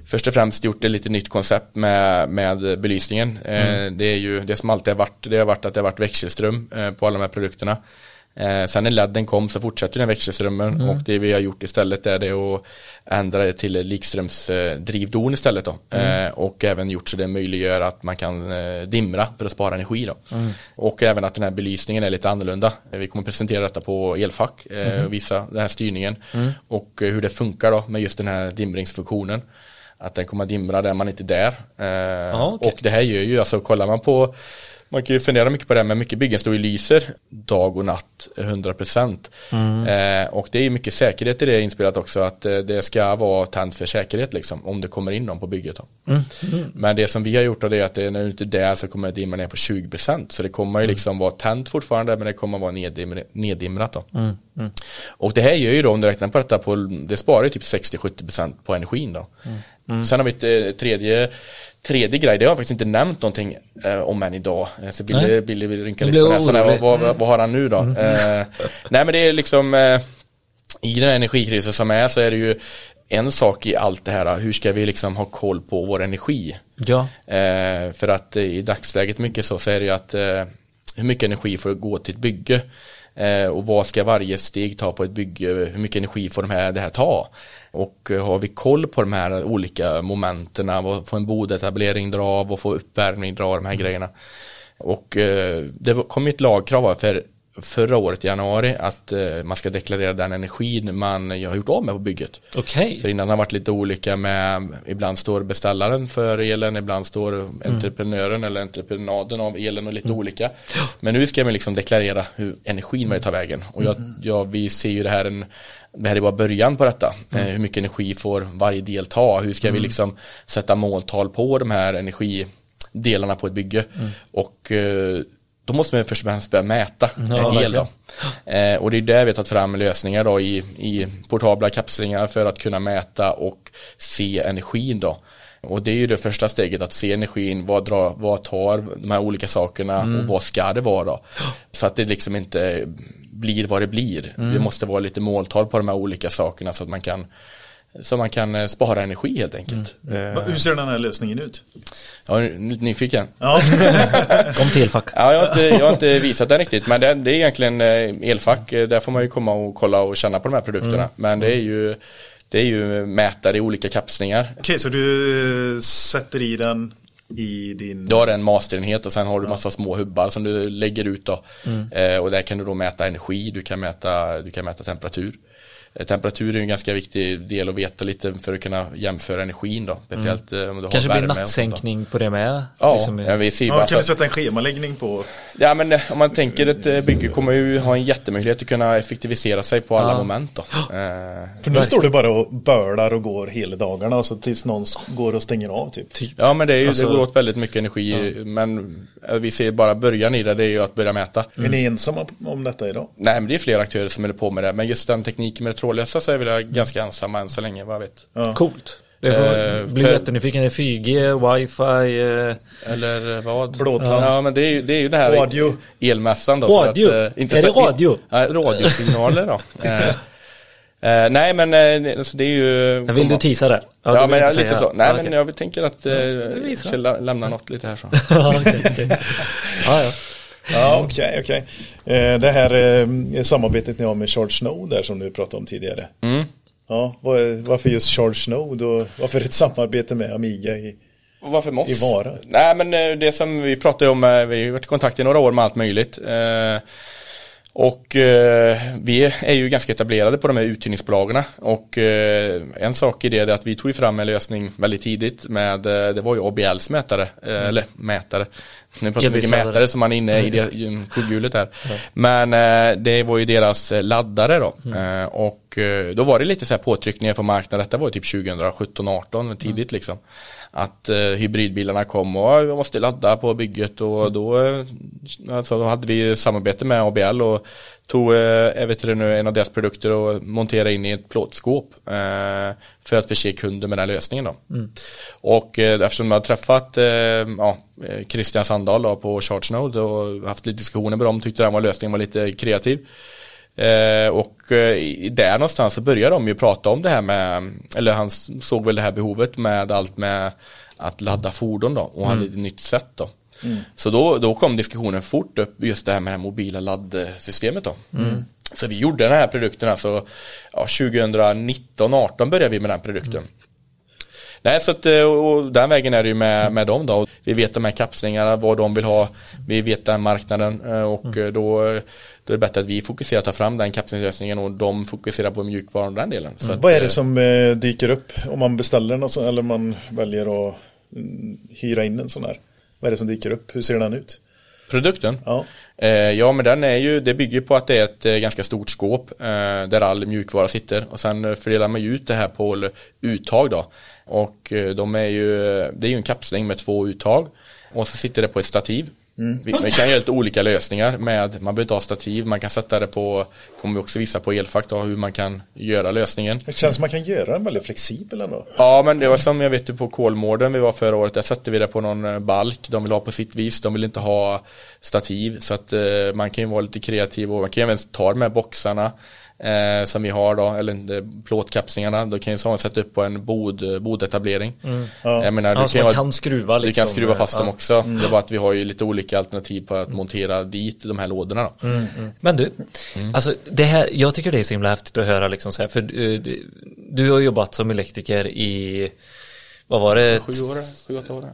först och främst gjort ett lite nytt koncept med, med belysningen. Eh, det är ju det som alltid har varit, det har varit att det har varit växelström eh, på alla de här produkterna. Eh, sen när ledden kom så fortsätter den växelströmmen och det vi har gjort istället är det att ändra det till likströmsdrivdon istället då. Eh, och även gjort så det möjliggör att man kan dimra för att spara energi då. Och även att den här belysningen är lite annorlunda. Vi kommer presentera detta på elfack eh, och visa den här styrningen och eh, hur det funkar då med just den här dimringsfunktionen. Att den kommer att dimra där man inte är där. Eh. Och det här gör ju, alltså kollar man på man kan ju fundera mycket på det, men mycket byggen står ju lyser dag och natt 100%. Eh, och det är mycket säkerhet i det inspelat också, att eh, det ska vara tänt för säkerhet liksom, om det kommer in någon på bygget. Då. Men det som vi har gjort då, det är att det, när du inte är där så kommer det dimma ner på 20%. Så det kommer ju liksom vara tänt fortfarande, men det kommer vara neddimr- neddimrat då. Och det här gör ju då, om du räknar på detta, på, det sparar ju typ 60-70% på energin då. Sen har vi ett eh, tredje Tredje grej, det har jag faktiskt inte nämnt någonting eh, om än idag. Eh, Så Billy, Nej. Billy vill rynka lite på näsan. Vad, vad, vad har han nu då? Eh, nej men det är liksom eh, I den här energikrisen som är så är det ju en sak i allt det här. Hur ska vi liksom ha koll på vår energi? Ja, Eh, för att eh, i dagsläget mycket så, så är det ju att eh, hur mycket energi får gå till ett bygge? Eh, och vad ska varje steg ta på ett bygge? Hur mycket energi får de här, det här ta? Och eh, har vi koll på de här olika momenten? Vad får en bodetablering dra? Vad får uppvärmning dra? De här grejerna. Och eh, det kom ett lagkrav för förra året i januari att eh, man ska deklarera den energin man har gjort av med på bygget. okej. För innan har det varit lite olika med, ibland står beställaren för elen, ibland står entreprenören eller entreprenaden av elen och lite olika. Men nu ska man liksom deklarera hur energin man tar vägen. Och jag, ja, vi ser ju det här en, det här är bara början på detta. Eh, hur mycket energi får varje del ta? Hur ska vi liksom sätta måltal på de här energidelarna på ett bygge? Och eh, då måste man först och främst börja mäta Ja, el då. Eh, och det är där vi har tagit fram lösningar då i, i portabla kapslingar för att kunna mäta och se energin då. Och det är ju det första steget att se energin, vad, drar, vad tar de här olika sakerna och vad ska det vara då. Så att det liksom inte blir vad det blir. Det måste vara lite måltal på de här olika sakerna så att man kan så man kan eh, spara energi helt enkelt. Eh, Va- Hur ser den här lösningen ut? Jag är lite nyfiken. Ja, Kom till elfack. Ja, jag har inte, jag har inte visat den riktigt, men det, det är egentligen eh, elfack. Eh, Där får man ju komma och kolla och känna på de här produkterna. Men det är ju det är ju mätare i olika kapslingar. okej så du eh, sätter i den i din... Du har en masterenhet och sen har du massa små hubbar som du lägger ut då. Eh, och där kan du då mäta energi, du kan mäta, du kan mäta temperatur. Eh, Temperatur är en ganska viktig del att veta lite för att kunna jämföra energin då. Speciellt eh, om du har Kanske blir sånt då. nattsänkning på det med. Ja, liksom, ja, vi ser ju Ja, bara kan du så, sätta en schemaläggning på? ja men eh, om man tänker ett bygge kommer ju ha en jättemöjlighet att kunna effektivisera sig på alla Ja. moment då. Eh, För nu står du bara och bölar och går hela dagarna och så tills någon går och stänger av typ. Ja men det, är ju, Alltså- det går åt väldigt mycket energi men eh, vi ser bara början i det, det är ju att börja mäta. Är ni ensamma om detta idag? Nej men det är flera aktörer som håller på med det men just den tekniken med det trådlösa så är vi där ganska ensamma än så länge vad jag vet. Ja. Coolt. Det får, Eh, blir för- jättenyfiken. Är det 4G, wifi? Eh, Eller eh, vad? Blåtand. Ja men det är ju det, är ju det här Radio. elmässan då. för Radio? Att, eh, inte Är så det radio? Ja, radiosignaler då. eh, eh, nej men eh, alltså, det är ju... vill du teasa det? Ja, vill men jag, lite så. Nej Ja, men jag tänker att eh, jag ska lämna något lite här så. Ja, okej, okej. Ja, ja. Ja, okej, okej. Eh, Det här eh, samarbetet ni har med Charles Snow där som du pratade om tidigare. Mm. Ja, varför just Charles Snow och varför ett samarbete med Amiga i... Och varför Moss? I Vara? Nej men eh, det som vi pratade om, vi har varit i kontakt i några år med allt möjligt. Och eh, vi är ju ganska etablerade på de här uthyrningsbolagen och eh, en sak i det är att vi tog fram en lösning väldigt tidigt med, eh, det var ju ABLs mätare, eh, eller mätare, nu pratar vi mycket mätare som man är inne i det kugghjulet här. Men eh, det var ju deras eh, laddare då. Eh, och eh, då var det lite så här påtryckningar från marknaden, detta var ju typ 2017-18 tidigt liksom. Att eh, hybridbilarna kom och vi måste ladda på bygget och då, eh, alltså, då hade vi samarbete med ABL och tog eh, vet inte nu, en av deras produkter och monterade in i ett plåtskåp eh, för att förse kunder med den här lösningen då. Och eh, eftersom jag har träffat eh, ja, eh, Christian Sandahl då, på ChargeNode och haft lite diskussioner med dem tyckte den var lösningen var lite kreativ. Eh, och eh, där någonstans så började de ju prata om det här med, eller han såg väl det här behovet med allt med att ladda fordon då och hade ett nytt sätt då. Så då, då kom diskussionen fort upp just det här med det här mobila laddsystemet då. Så vi gjorde den här produkten alltså ja, 2019-18 började vi med den produkten. Nej, så att, eh, och den vägen är det ju med, med dem då. Vi vet de här kapslingarna, vad de vill ha. Vi vet den marknaden eh, och eh, då, då är det bättre att vi fokuserar att ta fram den kapslingslösningen och de fokuserar på mjukvaran och den delen. Så att, Vad är det som dyker upp om man beställer något sånt, eller man väljer att mm, hyra in en sån här? Vad är det som dyker upp? Hur ser den ut? Produkten? Ja. Ja, men den är ju, det bygger på att det är ett ganska stort skåp där all mjukvara sitter och sen fördelar man ut det här på uttag då. Och eh, de är ju, det är ju en kapsling med två uttag. Och så sitter det på ett stativ. Vi, vi kan göra lite olika lösningar med, man behöver inte ha stativ, man kan sätta det på, kommer vi också visa på elfack då, hur man kan göra lösningen. Det känns som man kan göra den väldigt flexibel ändå. Ja men det var som jag vet på Kolmården vi var förra året, där satte vi det på någon eh, balk, de vill ha på sitt vis, de vill inte ha stativ. Så att eh, man kan ju vara lite kreativ och man kan även ta de här boxarna eh, som vi har då, eller eh, plåtkapslingarna, då kan ju sådana sätta upp på en bod, bodetablering. Ja. Jag menar, Ja, du så kan, man kan skruva du liksom. kan skruva fast dem Ja. också, det är bara att vi har ju lite olika alternativ på att montera dit de här lådorna då. Men du, Mm. alltså det här, jag tycker det är så himla häftigt att höra liksom så här, för eh, du, du har jobbat som elektriker i, vad var det? Sju år, sju, åtta år.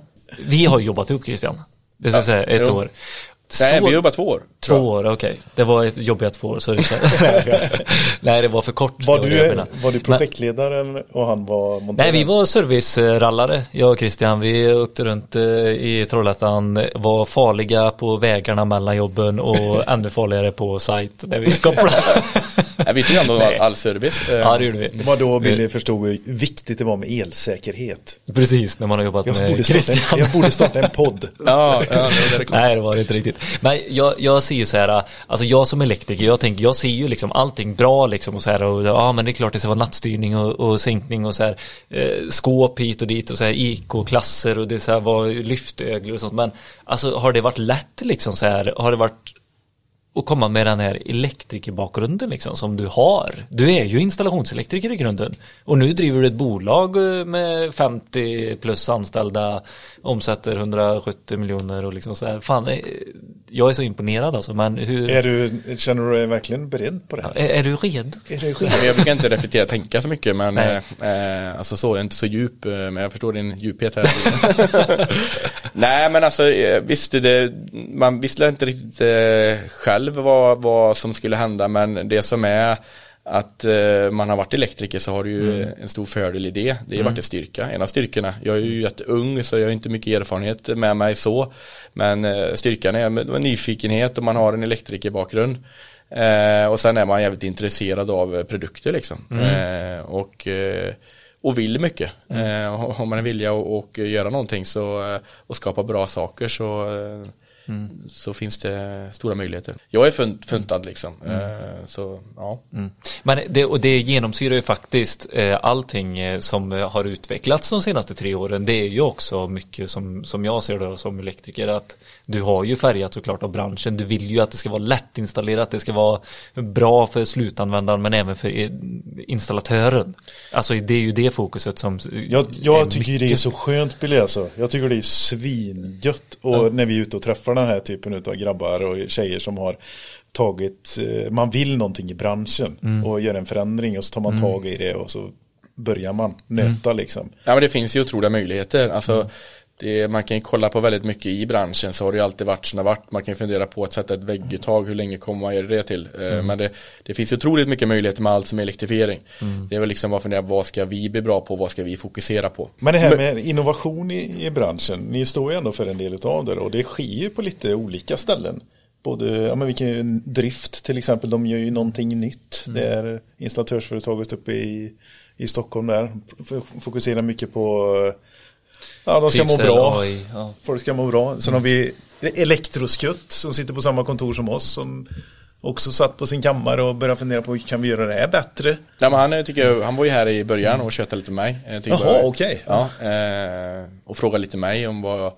Vi har jobbat ihop Christian. Det ska jag säga, ett jo. år. Nej, Så- vi jobbar två år. Två år, okej. Det var ett jobbigt två år så det Nej, det var för kort. Var det det du, var du projektledaren och han var monterare? Nej, vi var servicerallare, jag och Christian. Vi åkte runt eh, i Trollhättan, var farliga på vägarna mellan jobben och ännu farligare på sajt där vi kopplade. Nej, vi tog ändå Nej. all, service. Eh, ja, det gjorde vi. Vad då Billy förstod hur viktigt det var med elsäkerhet. Precis, när man har jobbat Jag med Christian. en, jag borde starta en podd. Ja, ja, det det Nej, det var det inte riktigt. Men jag, jag ser ju så här, alltså jag som elektriker, jag tänker, jag ser ju liksom allting bra liksom och så här och ja, men det är klart det ska vara nattstyrning och, och sänkning och så här eh, skåp hit och dit och så här IK-klasser och det så här var lyftöglor och sånt. Men alltså har det varit lätt liksom så här, har det varit att komma med den här elektrikerbakgrunden liksom som du har. Du är ju installationselektriker i grunden. Och nu driver du ett bolag eh, med 50 plus anställda, omsätter 170 miljoner och liksom så här. Fan, eh, jag är så imponerad alltså, men hur... Är du, känner du dig verkligen beredd på det här? Är, är du redo? Är det Men jag brukar inte reflektera och tänka så mycket men eh, eh, alltså så, jag är inte så djup eh, men jag förstår din djuphet här. Nej men alltså eh, visst det, man visste inte riktigt eh, själv vad, vad som skulle hända men det som är att eh, man har varit elektriker så har du ju en stor fördel i det. Det har varit en styrka, en av styrkorna. Jag är ju jätteung så jag har inte mycket erfarenhet med mig så. Men eh, styrkan är med nyfikenhet och man har en elektrikerbakgrund. Eh, och sen är man jävligt intresserad av eh, produkter liksom. Eh, och, eh, och vill mycket. Eh, och har man en vilja att göra någonting så, eh, och skapa bra saker så, eh, så finns det stora möjligheter. Jag är funt, funtad liksom. Eh, så ja. Mm. Men det, och det genomsyrar ju faktiskt eh, allting eh, som har utvecklats de senaste tre åren. Det är ju också mycket som, som jag ser det som elektriker att du har ju färgat såklart av branschen. Du vill ju att det ska vara lättinstallerat, det ska vara bra för slutanvändaren men även för installatören. Alltså det är ju det fokuset som Jag, jag tycker det är mycket- så skönt Billy alltså. Jag tycker det är svingött. Och när vi är ute och träffar den här typen av grabbar och tjejer som har tagit, eh, man vill någonting i branschen och gör en förändring och så tar man tag i det och så börjar man nöta liksom. Ja men det finns ju otroliga möjligheter. Alltså det, man kan ju kolla på väldigt mycket i branschen så har det ju alltid varit som det varit. Man kan ju fundera på att sätta ett vägguttag, hur länge kommer man göra det till? Eh, Men det, det finns otroligt mycket möjligheter med allt som är elektrifiering. Det är väl liksom bara fundera, vad ska vi bli bra på, vad ska vi fokusera på? Men det här med innovation i, i branschen, ni står ju ändå för en del av det och det sker ju på lite olika ställen. Både, ja men vilken drift till exempel, de gör ju någonting nytt. Det är installatörsföretaget uppe i, i Stockholm där, fokuserar mycket på, ja de ska må bra, AI, ja. folk ska må bra. Sen har vi Elektroskutt som sitter på samma kontor som oss som också satt på sin kammare och började fundera på hur kan vi göra det här bättre? Ja, men han, eh, tycker jag, han var ju här i början och tjötade lite med mig. Tycker Jaha, okej. Ja, eh, och frågade lite mig om vad jag,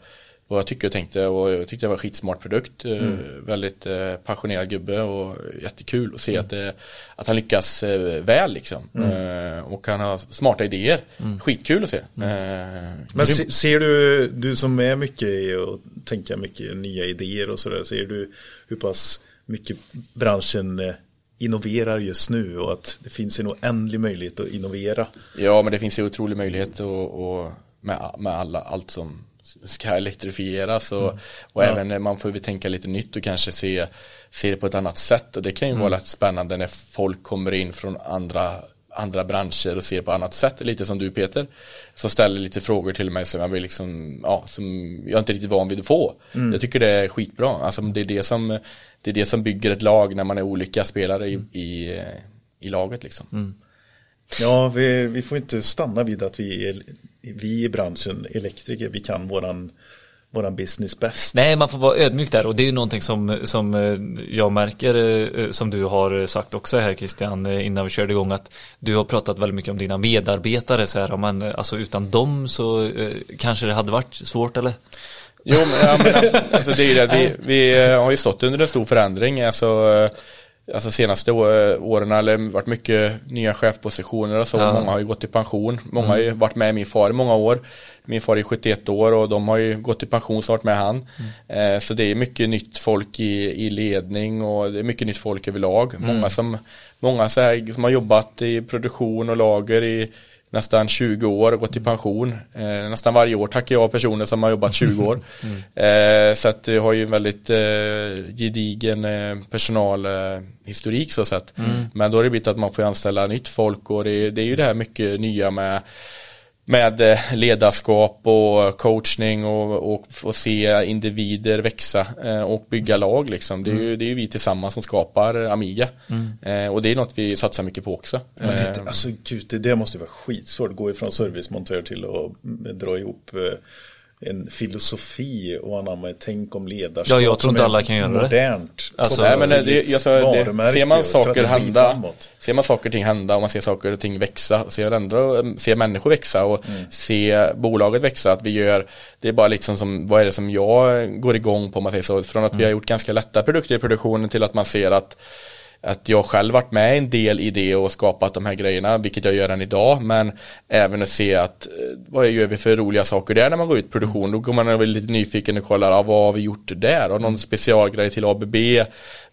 vad jag tycker och tänkte och jag tyckte det var en skitsmart produkt. eh, Mm. Väldigt eh, passionerad gubbe och jättekul att se att, det, att han lyckas eh, väl liksom. Mm. Eh, och han har smarta idéer. Skitkul att se. Eh, Men se, ser du, du som är mycket i att tänka mycket nya idéer och sådär, ser du hur pass mycket branschen eh, innoverar just nu och att det finns en oändlig möjlighet att innovera? Ja, men det finns ju otrolig möjlighet och, och med, med alla, allt som ska elektrifieras och, och även eh, man får ju tänka lite nytt och kanske se, se det på ett annat sätt. Och det kan ju vara rätt spännande när folk kommer in från andra andra branscher och ser på annat sätt, lite som du Peter som ställer lite frågor till mig som jag vill liksom, ja, som jag inte är riktigt van vid att få. Jag tycker det är skitbra, alltså det är det som det är det som bygger ett lag när man är olika spelare i, i, eh, i laget liksom. Ja, vi, vi får inte stanna vid att vi, är, vi i branschen, elektriker, vi kan våran, våran business bäst. Nej, man får vara ödmjuk där och det är ju någonting som, som eh, jag märker eh, som du har sagt också här Christian eh, innan vi körde igång att du har pratat väldigt mycket om dina medarbetare så här, men eh, alltså utan dem så eh, kanske det hade varit svårt eller? Jo, men, ja, men alltså, alltså det är ju det, vi, vi eh, har ju stått under en stor förändring, alltså, eh, alltså senaste åren det varit mycket nya chefpositioner och så, Ja. många har ju gått i pension, många har ju varit med min far i många år, min far är 71 år och de har ju gått i pension snart med han, eh, så det är mycket nytt folk i, i ledning och det är mycket nytt folk överlag, många som, många så här, som har jobbat i produktion och lager i nästan 20 år och gått i pension. Eh, nästan varje år tackar jag personer som har jobbat 20 år. Eh, så att jag har ju en väldigt eh, gedigen eh, personalhistorik så sett. Men då har det blivit att man får anställa nytt folk och det, det är ju det här mycket nya med med eh, ledarskap och coachning och, och få se individer växa eh, och bygga lag liksom. Det är ju det är ju vi tillsammans som skapar Amiga. Eh, och det är något vi satsar mycket på också. Men det, alltså gud, det, det måste vara skitsvårt att gå ifrån servicemontör till att mm, dra ihop en filosofi och anamma ett tänk om ledarskap. Ja, jag tror inte alla kan göra det. Modernt. Alltså, Nej, men det, ett det, alltså, det, ser man saker hända, framåt. ser man saker och ting hända och man ser saker och ting växa, ser, ändå, ser människor växa och Mm. ser bolaget växa, att vi gör, det är bara liksom som, vad är det som jag går igång på om man säger så, från att Mm. vi har gjort ganska lätta produkter i produktionen till att man ser att att jag själv varit med en del i det och skapat de här grejerna, vilket jag gör än idag, men även att se att eh, vad gör vi för roliga saker där när man går ut produktion, då går man väl lite nyfiken och kollar, ah, vad har vi gjort där? Och någon specialgrej till ABB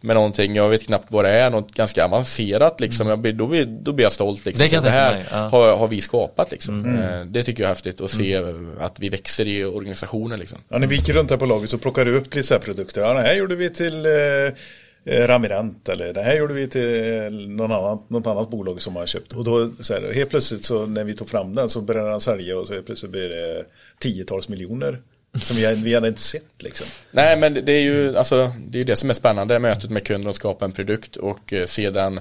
med någonting, jag vet knappt vad det är, något ganska avancerat liksom, jag blir, då, blir, då blir jag stolt liksom. Det kan det här ja. har, har vi skapat liksom. Eh, Det tycker jag är häftigt att se att vi växer i organisationen liksom. Ja, när vi gick runt här på laget så plockade du upp lite så här produkter. Ja, det här gjorde vi till eh, eh, Ramirant eller det här gjorde vi till eh, någon annan, något annat bolag som har köpt. Och då så här, helt plötsligt så när vi tog fram den så började han sälja och så helt plötsligt blir det tiotals miljoner. Som vi, vi hade inte sett liksom. Nej men det är ju alltså, det är det som är spännande, mötet med kunden och skapa en produkt och eh, se den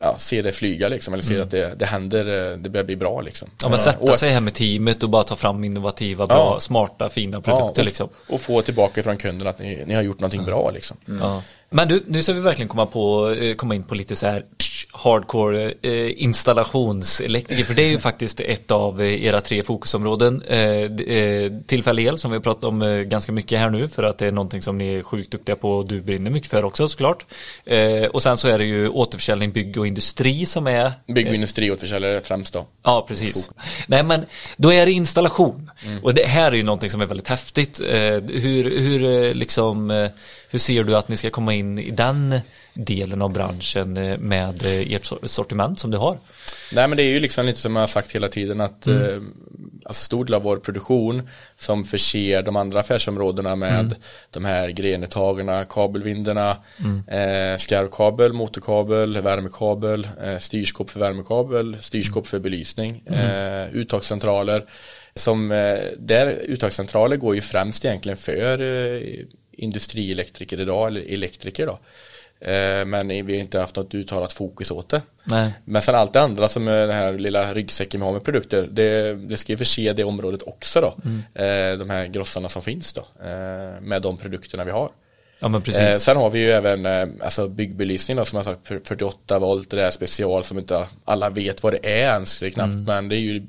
Ja, se det flyga liksom, eller se att det, det händer, det börjar bli bra liksom. Ja men sätta sig här med teamet och bara ta fram innovativa, bra, Ja. smarta, fina ja, produkter och, liksom. och få tillbaka från kunden att ni, ni har gjort någonting bra liksom. Ja. Men du, nu ska vi verkligen komma, på, eh, komma in på lite så här hardcore eh, installationselektriker. För det är ju faktiskt ett av eh, era tre fokusområden. Eh, tillfällig el som vi har pratat om ganska mycket här nu för att det är någonting som ni är sjukt duktiga på och du brinner mycket för också såklart. Eh, och sen så är det ju återförsäljning, bygg och industri som är Bygg och industriåterförsäljare främst då. Ja, precis. Nej, men då är det installation. Och det här är ju någonting som är väldigt häftigt. Hur, hur, liksom, hur ser du att ni ska komma in i den delen av branschen eh, med eh, ert sor- sortiment som du har? Nej men det är ju liksom lite som jag har sagt hela tiden att, eh, alltså stor del av vår produktion som förser de andra affärsområdena med de här grenuttagarna, kabelvindarna, eh, skarvkabel, motorkabel, värmekabel, eh, styrskåp för värmekabel, styrskåp för belysning, eh, uttagscentraler. Som, där uttagscentraler går ju främst egentligen för industrielektriker idag, eller elektriker då. Eh, Men vi har inte haft något uttalat fokus åt det. Nej. Men sen allt det andra som är den här lilla ryggsäcken vi har med produkter, det, det ska ju förse det området också då. Eh, De här grossarna som finns då, eh, med de produkterna vi har. Ja men precis. Sen har vi ju även alltså byggbelysning då, som jag sagt för- 48 volt, det är special som inte alla vet vad det är ens knappt, men det är ju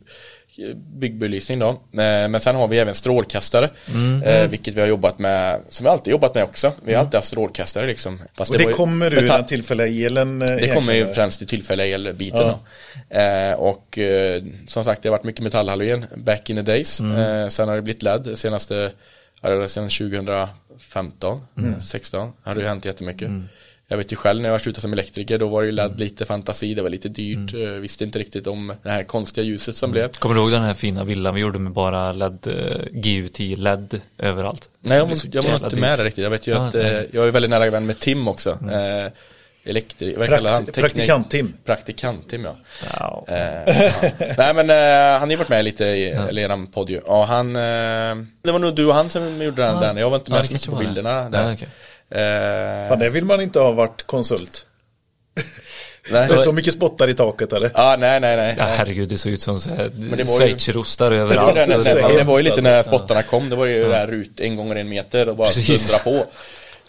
byggbelysning då. Eh, Men sen har vi även strålkastare, eh, vilket vi har jobbat med, som vi alltid jobbat med också. Vi har alltid haft strålkastare liksom. Fast Och det, ju kommer ur den tillfälliga elen? eh, det kommer ju främst i tillfälliga elbiten Ja. och som sagt det har varit mycket metallhalogen back in the days. Mm. Sen har det blivit LED senaste, det var sedan 2015, Mm. eh, 16 har det hänt jättemycket. Jag vet ju själv när jag slutade som elektriker då var det ju LED Mm. lite fantasi, det var lite dyrt, eh, visste inte riktigt om det här konstiga ljuset som blev. Kommer du ihåg den här fina villan vi gjorde med bara LED, eh, GUT LED överallt? Nej jag, var- jag inte med där riktigt, jag vet ju Ja, att eh, nej. Mm. jag är väldigt nära vän med Tim också. Eh, elektri, vad kallar han? Prakt, Teknik- praktikant-Tim. Praktikant-Tim ja. Ja. Eh, ja. Nej men eh, han har ju varit med lite i eller eran podd ju. Ja han, eh, det var nog du och han som gjorde den där. Jag var inte Ja, med det så mycket kanske på bilderna där. Ja, okej. Eh, Fan, det vill man inte ha varit konsult. nej. Det är så mycket spottar i taket eller? Ja, nej, nej, nej. Ja herregud det såg ut som så här det var ju- schweizerostar Det, överallt. var, det, så det, det var ju lite när spottarna kom, det var ju där ut en gånger en meter och bara Precis. dundra på.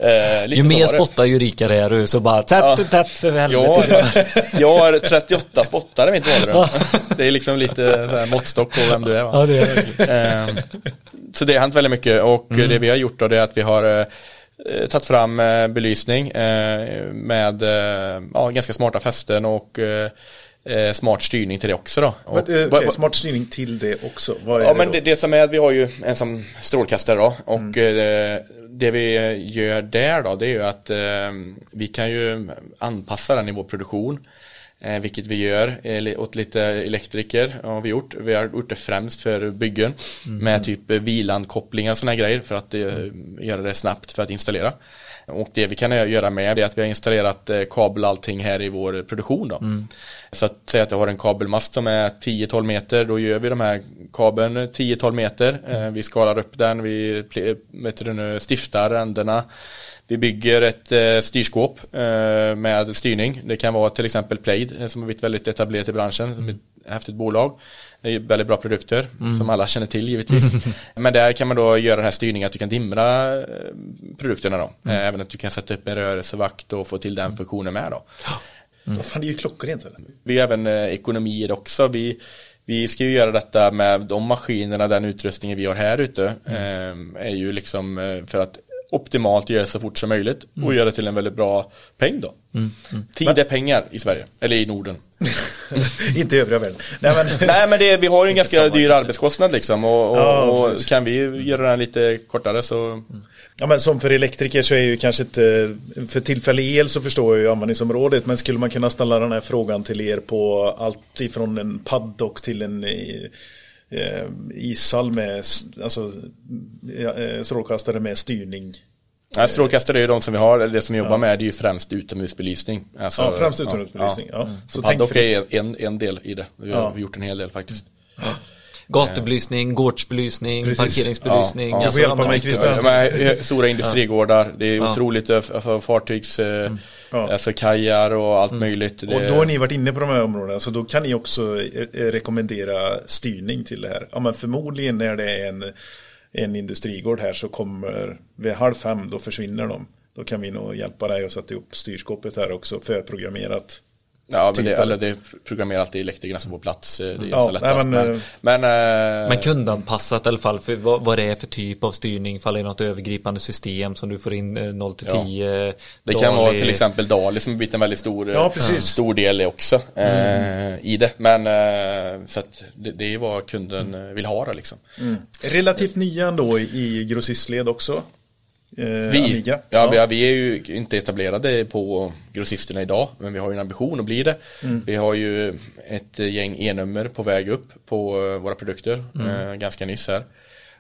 Eh, Ju mer var det. spottar ju rikare är du så bara tätt, Ja. tätt för Jag, helvete. jag har 38 spottar i mitt badrum. Det är liksom lite så här måttstock på vem du är va? Ja det är det. Eh, så det har hänt väldigt mycket och Mm. det vi har gjort då det är att vi har eh, tagit fram eh, belysning eh, med eh, ja, ganska smarta fästen och eh, smart styrning till det också då. Men, okej, vad- smart styrning till det också. Vad är Ja det men det, det som är att vi har ju en som strålkastare då och Mm. det vi gör där då det är ju att vi kan ju anpassa den i vår produktion. Eh, vilket vi gör eh, åt lite elektriker har vi gjort. Vi har gjort det främst för byggen Mm. med typ eh, vilandkopplingar och sådana grejer för att eh, göra det snabbt för att installera. Och det vi kan göra med det är att vi har installerat eh, kabel allting här i vår produktion då. Så att säga att jag har en kabelmast som är 10-12 meter, då gör vi de här kabeln 10-12 meter. Eh, vi skalar upp den, vi vet du, stiftar ändarna. Vi bygger ett eh, styrskåp eh, med styrning. Det kan vara till exempel Plaid eh, som har blivit väldigt etablerat i branschen. Som är ett häftigt bolag. Det är väldigt bra produkter som alla känner till givetvis. Men där kan man då göra den här styrningen att du kan dimra produkterna då. Eh, Även att du kan sätta upp en rörelsevakt och få till den funktionen med då. Vad fan, det är ju klockrent. Vi har även ekonomi i det också. Vi, vi ska ju göra detta med de maskinerna, den utrustningen vi har här ute. Eh, är ju liksom för att optimalt göra så fort som möjligt och göra till en väldigt bra peng då. Tid är pengar i Sverige, eller i Norden. inte i övriga världen. Nej men, Nej men det, vi har ju en ganska dyr kanske. arbetskostnad liksom och, och, Ja, och kan vi göra den lite kortare så ja, men som för elektriker så är ju kanske inte, för tillfällig el så förstår jag ju användningsområdet, men skulle man kunna ställa den här frågan till er på allt ifrån en paddock till en ishall med alltså, ja, eh, strålkastare med styrning. Ja, strålkastare är ju de som vi har, eller det som vi jobbar med det är ju främst utomhusbelysning. Alltså, Ja, främst utomhusbelysning. Ja. Så, Så så paddock är en, en del i det. Vi har Ja. gjort en hel del faktiskt. Gatubelysning, gårdsbelysning, Precis. parkeringsbelysning. Ja, får hjälpa mig. De här stora industrigårdar, det är Ja. otroligt eh, för fartygs, eh, Ja. alltså kajar och allt möjligt. Det, Och då har ni varit inne på de här områdena så då kan ni också eh, rekommendera styrning till det här. Ja men förmodligen när det är en, en industrigård här så kommer vid halv fem då försvinner de. Då kan vi nog hjälpa dig att sätta upp styrskåpet här också förprogrammerat. Ja, men det, typ eller det programmerar alltid elektrikerna som på plats. eh, Det är Ja, så lättast. nej, men, men, eh, men, eh, Men kundanpassat i alla fall för vad, vad det är för typ av styrning, fall det är något övergripande system som du får in eh, 0 till Ja. 10. Det kan vara till exempel Dali som har blivit en väldigt stor, Ja, stor del också eh, i det. Men eh, så att det, det är vad kunden vill ha det liksom. Relativt nya ändå i, i grossistled också. Eh, Vi, Amiga. ja, Vi, vi är ju inte etablerade på grossisterna idag, men vi har ju en ambition att bli det. Vi har ju ett gäng e-nummer på väg upp på eh, våra produkter, eh, ganska nyss här.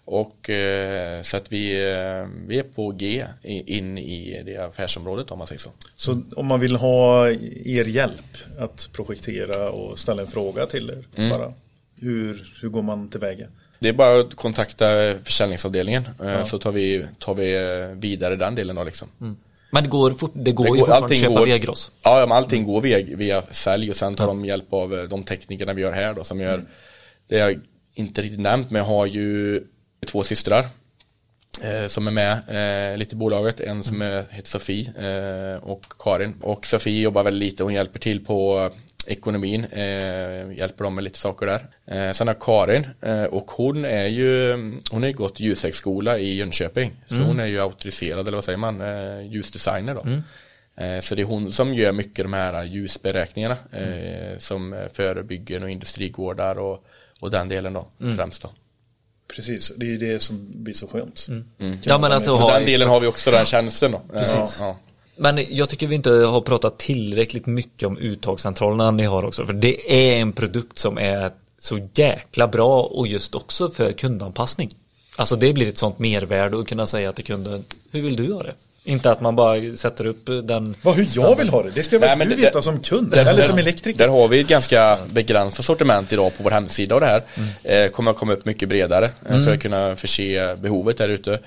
Och eh, så att vi, eh, vi är på G in i det affärsområdet om man säger så. Så om man vill ha er hjälp att projektera och ställa en fråga till er, Mm. bara, hur, hur går man tillväga? Det är bara att kontakta försäljningsavdelningen eh, så tar vi, tar vi eh, vidare den delen då liksom. Men det går, fort, det går Det ju går- fortfarande att köpa går- via Gross. Ja, men allting går via, via sälj och sen tar de hjälp av eh, de teknikerna vi har här då som gör Det har jag inte riktigt nämnt men jag har ju två systrar eh, som är med eh, lite i bolaget. En som är, heter Sofie eh, och Karin. Och Sofie jobbar väldigt lite, hon hjälper till på ekonomin, eh, hjälper dem med lite saker där. Eh, sen har Karin eh, och hon är ju, hon har ju gått ljushögskola i Jönköping. Så hon är ju auktoriserad, eller vad säger man, eh, ljusdesigner då. Eh, Så det är hon som gör mycket de här ljusberäkningarna eh, som för byggen och industrigårdar och, och den delen då främst då. Precis, det är det som blir så skönt. Ja, men att Så ha den delen har vi också den tjänsten då. Precis. Ja, men jag tycker vi inte har pratat tillräckligt mycket om uttagscentralerna ni har också. För det är en produkt som är så jäkla bra och just också för kundanpassning. Alltså det blir ett sånt mervärde att kunna säga till kunden, hur vill du ha det? Inte att man bara sätter upp den Vad, hur jag vill ha det, det ska väl Nej, du det- veta som kund, eller som elektriker. Där har vi ett ganska begränsat sortiment idag på vår hemsida och det här. Eh, kommer att komma upp mycket bredare eh, för att kunna förse behovet där ute.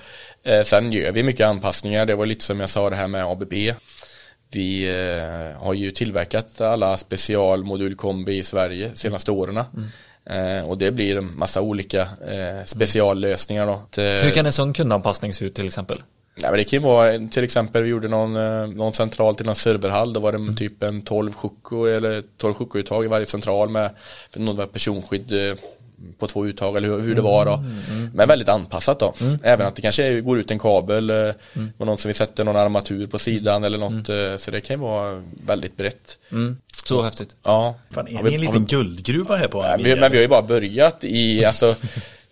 Eh, sen gör vi mycket anpassningar. Det var lite som jag sa det här med ABB. Vi eh, har ju tillverkat alla specialmodulkombi i Sverige de senaste åren. Eh, och det blir en massa olika eh, speciallösningar då. Att, eh, Hur kan en sån kundanpassning se ut till exempel? Nej men det kan ju vara till exempel vi gjorde någon, eh, någon central till någon serverhall. Då var det Mm. typ en 12 sjuko eller 12 sjuko-uttag i varje central med för någon var personskydd eh, på två uttag eller hur, hur det var då. Mm, Men väldigt anpassat då. Även att det kanske går ut en kabel eh, Mm. och någon som vill sätta någon armatur på sidan eller något. eh, Så det kan ju vara väldigt brett. Mm. Så häftigt. Ja. Fan, är ni en liten vi- guldgruva här på Amiga? vi, men vi har ju bara börjat i, alltså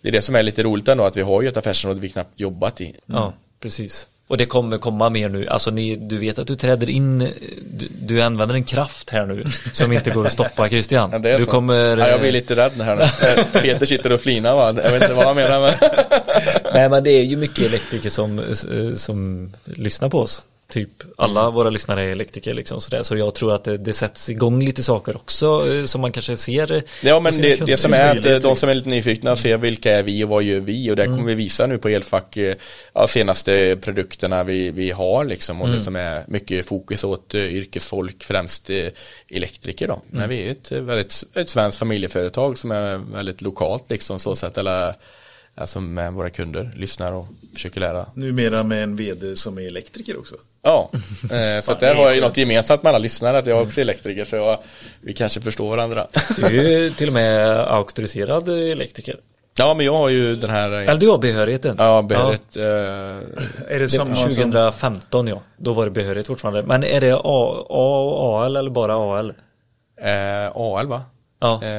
det är det som är lite roligt ändå att vi har ju ett affärsområde vi knappt jobbat i. Ja, precis. Och det kommer komma mer nu. Alltså ni, du vet att du träder in, du, du använder en kraft här nu som inte går att stoppa Christian. Ja, du så. kommer... ja, jag blir lite rädd här nu. Eh, Peter sitter och flinar va? Jag vet inte vad han menar men. Nej men det är ju mycket elektriker som, eh, som lyssnar på oss. Typ alla Mm. våra lyssnare är elektriker liksom sådär. Så jag tror att det, det sätts igång lite saker också eh, som man kanske ser. Ja men det, det som är att eh, de som är lite nyfikna ser vilka är vi och vad gör vi och det Mm. kommer vi visa nu på Elfack eh, ja, senaste produkterna vi, vi har liksom och Mm. det som är mycket fokus åt yrkesfolk främst elektriker då. Mm. Men vi är ett väldigt ett svenskt familjeföretag som är väldigt lokalt liksom så sätt eller alltså med våra kunder lyssnar och försöker lära. Numera med en vd som är elektriker också. Ja, eh, så att där har jag ju något gemensamt med alla lyssnare att jag är också elektriker så jag, vi kanske förstår varandra. Du är ju till och med auktoriserad elektriker. Ja men jag har ju den här Eller du har behörigheten. Ja, behörigt. eh, Är det Det, samma som... 2015 ja, då var det behörigt fortfarande. Men är det A, A och AL eller bara AL? eh, AL va? Ja, Eh,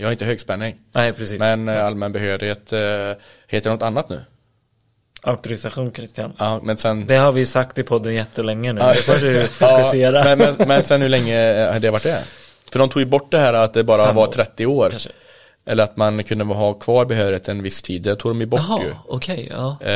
jag har inte högspänning. nej precis. Men eh, allmän behörighet eh, heter något annat nu. Auktorisation Christian. Ja, men sen... Det har vi sagt i podden jättelänge nu. Ja, Det får du fokusera. Ja, men, men, men sen hur länge har det varit det? För de tog ju bort det här att det bara Fem var år, 30 år. Kanske. Eller att man kunde ha kvar behörighet en viss tid. Det tog de ju bort Jaha, ju. okej. ja. Eh,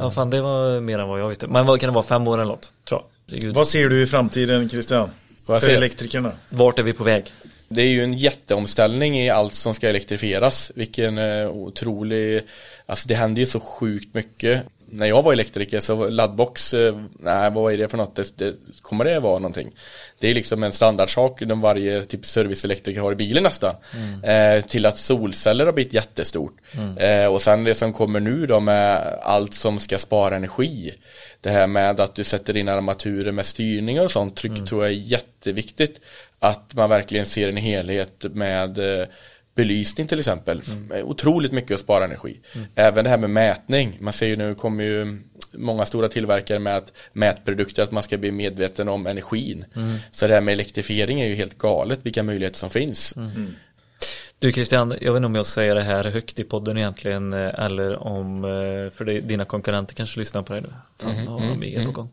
ja, fan det var mer än vad jag visste. Men vad kan det vara? Fem år eller något? Tror jag. Vad ser du i framtiden Christian? Vad För ser- elektrikerna? Vart är vi på väg? Det är ju en jätteomställning i allt som ska elektrifieras. Vilken eh, otrolig, alltså det händer ju så sjukt mycket. När jag var elektriker så laddbox, eh, nej vad är det för något? Det, det, kommer det vara någonting? Det är liksom en standardsak som varje typ serviceelektriker har i bilen nästan. Eh, till att solceller har blivit jättestort. Eh, och sen det som kommer nu då med allt som ska spara energi. Det här med att du sätter in armaturer med styrningar och sånt tryck tror jag är jätteviktigt. Att man verkligen ser en helhet med eh, belysning till exempel. Eh, Otroligt mycket att spara energi. Även det här med mätning. Man ser ju nu kommer ju många stora tillverkare med att mätprodukter att man ska bli medveten om energin. Så det här med elektrifiering är ju helt galet vilka möjligheter som finns. Du Christian, jag vet inte om jag säger det här högt i podden egentligen eh, eller om, eh, för det, dina konkurrenter kanske lyssnar på dig nu. Fan, Mhm, har de på gång?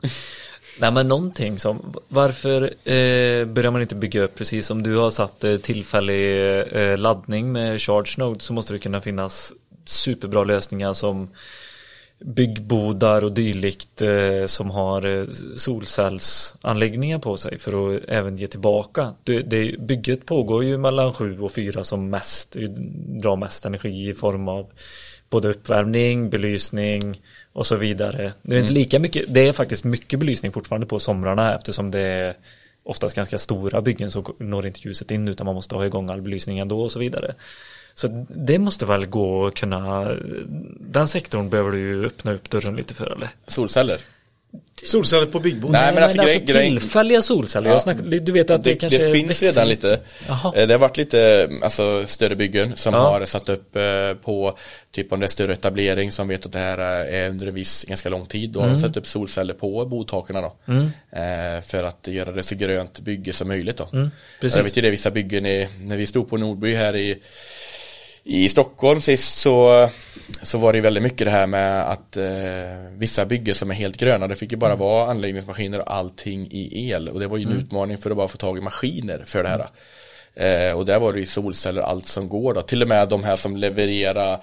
Nej men någonting som, varför eh, börjar man inte bygga upp precis som du har satt eh, tillfällig eh, laddning med Charge Node så måste det kunna finnas superbra lösningar som byggbodar och dylikt eh, som har eh, solcellsanläggningar på sig för att även ge tillbaka. Det, det, bygget pågår ju mellan 7 och 4 som mest drar mest energi i form av både uppvärmning, belysning och så vidare. Det är inte lika mycket, det är faktiskt mycket belysning fortfarande på somrarna eftersom det är oftast ganska stora byggen så når inte ljuset in utan man måste ha igång all belysning ändå och så vidare. Så det måste väl gå att kunna, den sektorn behöver du ju öppna upp dörren lite för eller? Solceller. Solceller på byggbord. Nej, men alltså, grej- grej- tillfälliga solceller, Ja. jag snackar, du vet att det, Det, kanske det finns växer redan lite. Jaha. Eh, Det har varit lite alltså, större byggen som Ja. har satt upp eh, på typ om det är större etablering som vet att det här är under en viss ganska lång tid. Då har Mm. de satt upp solceller på bodtakarna då. Eh, för att göra det så grönt bygge som möjligt då. Mm, precis. Jag vet ju det vissa byggen är, när vi stod på Nordby här i i Stockholm sist så, så var det väldigt mycket det här med att eh, vissa byggen som är helt gröna, det fick ju bara vara anläggningsmaskiner och allting i el. Och det var ju en utmaning för att bara få tag i maskiner för det här. Eh, och där var det ju solceller allt som går då. Till och med de här som levererar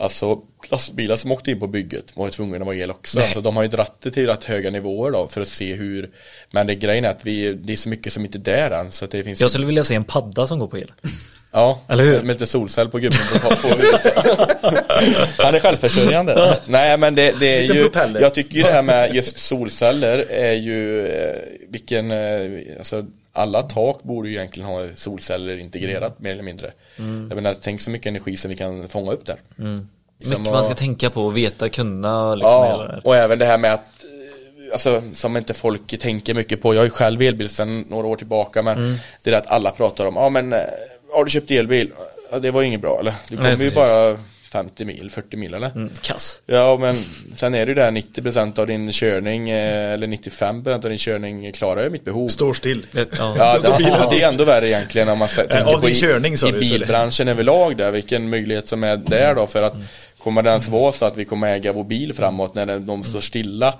Alltså lastbilar som åkte in på bygget var tvungna att vara el också. Så de har ju dratt det till rätt höga nivåer då för att se hur Men det grejen är att vi, det är så mycket som inte är där än så det finns Jag skulle vilja se en padda som går på el. Ja, Eller hur? Med lite solcell på gubben på, på. Han är självförsörjande. Nej men det, det är Liten ju, propeller. jag tycker ju det här med just solceller är ju, eh, vilken, eh, alltså alla tak borde ju egentligen ha solceller integrerat mer eller mindre. Jag menar, tänk så mycket energi som vi kan fånga upp där. Som Mycket att- man ska tänka på och veta, kunna liksom hela det Ja, här. och även det här med att eh, Alltså som inte folk tänker mycket på Jag har ju själv elbil sedan några år tillbaka Men Mm. det är att alla pratar om Ja men eh, Har du köpt elbil? Ja det var inget bra eller? Du kommer Nej, ju bara 50 mil, 40 mil eller? Mm, kass. Ja men sen är det ju där 90% av din körning eh, Eller 95% av din körning klarar ju mitt behov Står still. Det, ja. Ja, det, det är ändå värre egentligen om man tänker på i, körning, i så det- bilbranschen överlag där, vilken möjlighet som är där då för att kommer det ens vara så att vi kommer äga vår bil framåt när de står stilla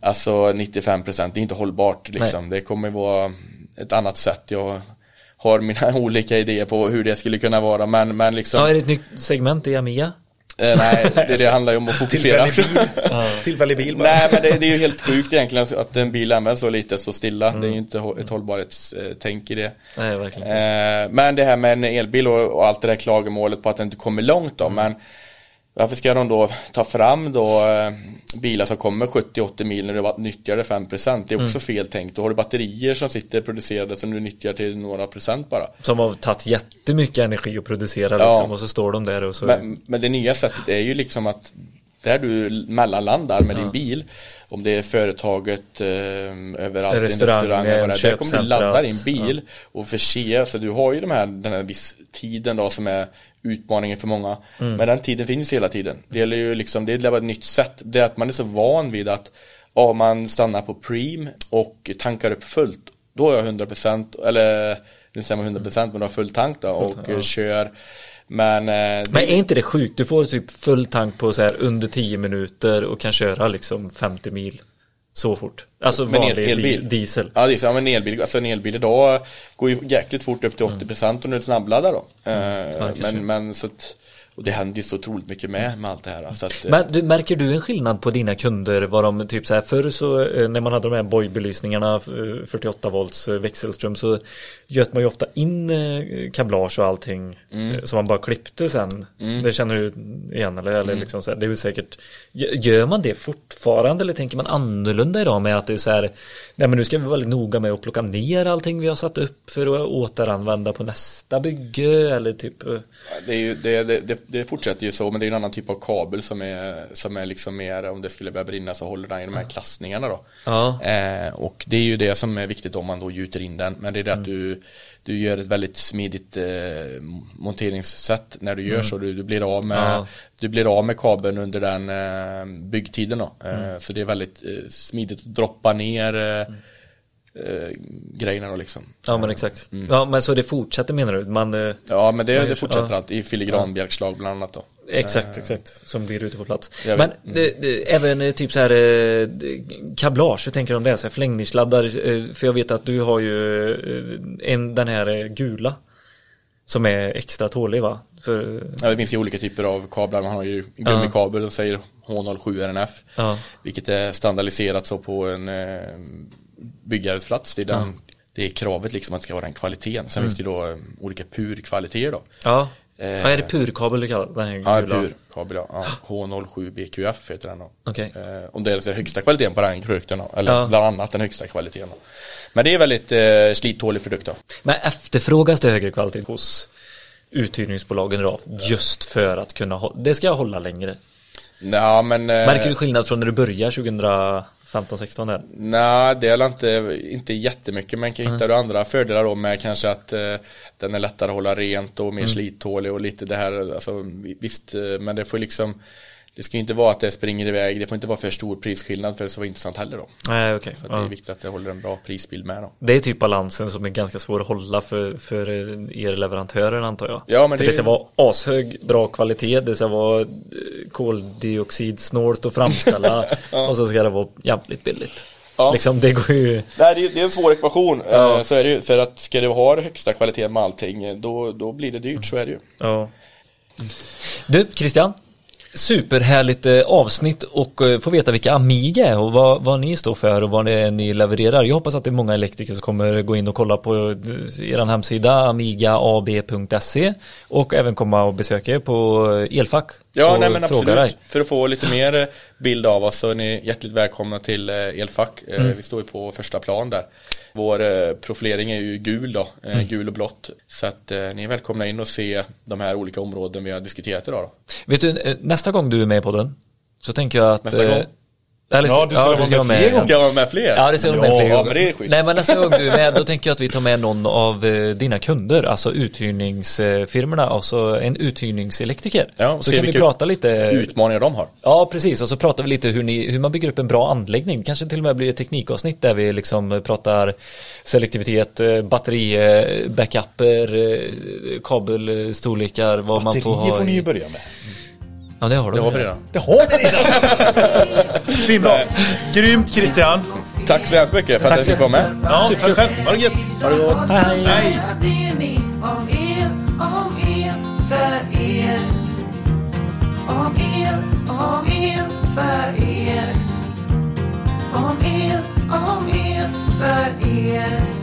Alltså 95% det är inte hållbart liksom, det kommer vara ett annat sätt jag har mina olika idéer på hur det skulle kunna vara men, men liksom ja, är det ett nytt segment i Amiga? eh, Nej, det, det handlar ju om att fokusera Tillfällig bil. Tillfällig bil bara. Nej men det, det är ju helt sjukt egentligen att en bil används så lite så stilla Det är ju inte hå- ett hållbarhetstänk i det Nej, verkligen inte. Eh, men det här med en elbil och, och allt det där klagomålet på att det inte kommer långt då. Men varför ska de då ta fram då eh, bilar som kommer 70-80 mil när du nyttjar det 5%? Det är också fel tänkt. Då har du batterier som sitter producerade som du nyttjar till några procent bara. Som har tagit jättemycket energi att producera Ja. liksom, och så står de där och så Men, men det nya sättet är ju liksom att där du mellanlandar med din bil om det är företaget eh, överallt, restaurang eller vad det är, där kommer du ladda din bil och förse, så du har ju de här, den här viss tiden då som är utmaningen för många. Mm. Men den tiden finns hela tiden. Det gäller ju liksom, det är bara ett nytt sätt. Det är att man är så van vid att ja, man stannar på Preem och tankar upp fullt. Då har jag 100% eller nu säger man 100% men du har full tank då och eh, kör. Men, eh, Men är inte det sjukt? Du får typ full tank på så här under 10 minuter och kan köra liksom 50 mil så fort. Alltså Men vanlig elbil. di- diesel. Ja, så, ja, men elbil, alltså en elbil idag går ju jäkligt fort upp till 80% om du snabbladdar då. Kanske. men, men så att, och det händer ju så otroligt mycket med, med allt det här. Så att, eh, Men du, märker du en skillnad på dina kunder? Var de typ så här förr så eh, när man hade de här boy-belysningarna eh, 48 volts eh, växelström så göt man ju ofta in kablage och allting Mm. som man bara klippte sen. Det känner du igen eller? eller Mm. liksom så här, det är ju säkert Gö- Gör man det fortfarande eller tänker man annorlunda idag med att det är så här Nej men nu ska vi vara väldigt noga med att plocka ner allting vi har satt upp för att återanvända på nästa bygge eller typ Det, är ju, det, det, det, det fortsätter ju så, men det är en annan typ av kabel som är, som är liksom mer, om det skulle börja brinna så håller den i de här klassningarna då. Ja. Eh, och det är ju det som är viktigt om man då gjuter in den, men det är det att du, du gör ett väldigt smidigt eh, monteringssätt när du gör så, du, du blir av med, Ja. du blir av med kabeln under den eh, byggtiden då. Eh, Så det är väldigt eh, smidigt att droppa ner eh, eh, grejerna då liksom. Ja men exakt. Ja men så det fortsätter menar du? Man, eh, Ja men det, Ja, det fortsätter ja. allt i filigranbjälkslag bland annat då. Exakt, exakt. Som blir ute på plats. Men vet. det, det, även eh, typ så här eh, kablage, hur tänker du om det? Så här, förlängningssladdar, eh, för jag vet att du har ju eh, en, den här eh, gula. Som är extra tålig va? För, Ja, det finns ju olika typer av kablar. Man har ju gummikabel och säger H07RNF. Ja. Vilket är standardiserat så på en eh, byggares plats. Det är, den, det är kravet liksom att det ska vara den kvaliteten. Sen finns det då eh, olika purkvaliteter då. ja. Eh, ja, är det purkabel du kallar den här Ja, purkabel ja. ja. H07BQF heter den då. Okej. Eh, om det är den högsta kvaliteten på den produkten då. Eller Ja. bland annat den högsta kvaliteten då. Men det är väldigt eh, slittålig produkt då. Men efterfrågas det högre kvalitet hos uthyrningsbolagen idag? Just för att kunna det ska hålla längre. Ja men eh, Märker du skillnad från när du började 2015-16 där? Nej, det är inte, inte jättemycket men kan hitta du andra fördelar då med kanske att eh, den är lättare att hålla rent och mer slittålig och lite det här, alltså visst, eh, men det får liksom det ska ju inte vara att det springer iväg, det får inte vara för stor prisskillnad för det ska vara intressant heller då. Nej, okej. Så det är Ja. viktigt att det håller en bra prisbild med då. Det är typ balansen som är ganska svår att hålla för, för er leverantörer antar jag. Ja, men för det- det ska vara ashög, bra kvalitet, det ska vara eh, koldioxidsnålt att framställa och så ska det vara jävligt billigt. Ja. Liksom det går ju... Nej, det är, det är en svår ekvation. Ja. Eh, Så är det ju, för att ska du ha högsta kvalitet med allting, eh, då, då blir det dyrt, så är det ju. Ja. Du, Christian. Superhärligt eh, avsnitt och eh, få veta vilka Amiga är och vad, vad ni står för och vad det är ni levererar. Jag hoppas att det är många elektriker som kommer gå in och kolla på eh, er hemsida amigaab.se och även komma och besöka er på Elfack Ja, nej men absolut. dig. För att få lite mer bild av oss så är ni hjärtligt välkomna till Elfack. Mm. Vi står ju på första plan där. Vår eh, profilering är ju gul då, eh, Mm. gul och blått. Så att eh, ni är välkomna in och se de här olika områden vi har diskuterat idag då. Vet du, nästa gång du är med på den så tänker jag att... Eh, gång? Eller, Ja, du ska vara med fler gånger. Ska jag vara med fler? Ja, det ser de med ja, fler ja, gånger. men är schysst. Nej, men nästa gång du är med, då tänker jag att vi tar med någon av eh, dina kunder, alltså uthyrningsfirmorna, alltså en uthyrningselektriker. Ja, och så kan vi prata lite... Utmaningar de har. Ja, precis. Och så pratar vi lite hur, ni, hur man bygger upp en bra anläggning. Kanske till och med blir ett teknikavsnitt där vi liksom pratar selektivitet, eh, batteri, backuper, eh, kabelstorlekar, vad man får Batterier ha. får ni ju börja med. Ja, det har de. Det har vi redan. Det har vi redan! Svinbra. Grymt Christian. Tack så hemskt mycket för tack att du fick vara med. Ja, tack själv. Ha det gött. Ha det gott. Hej. Hej. Om er, om er, för er.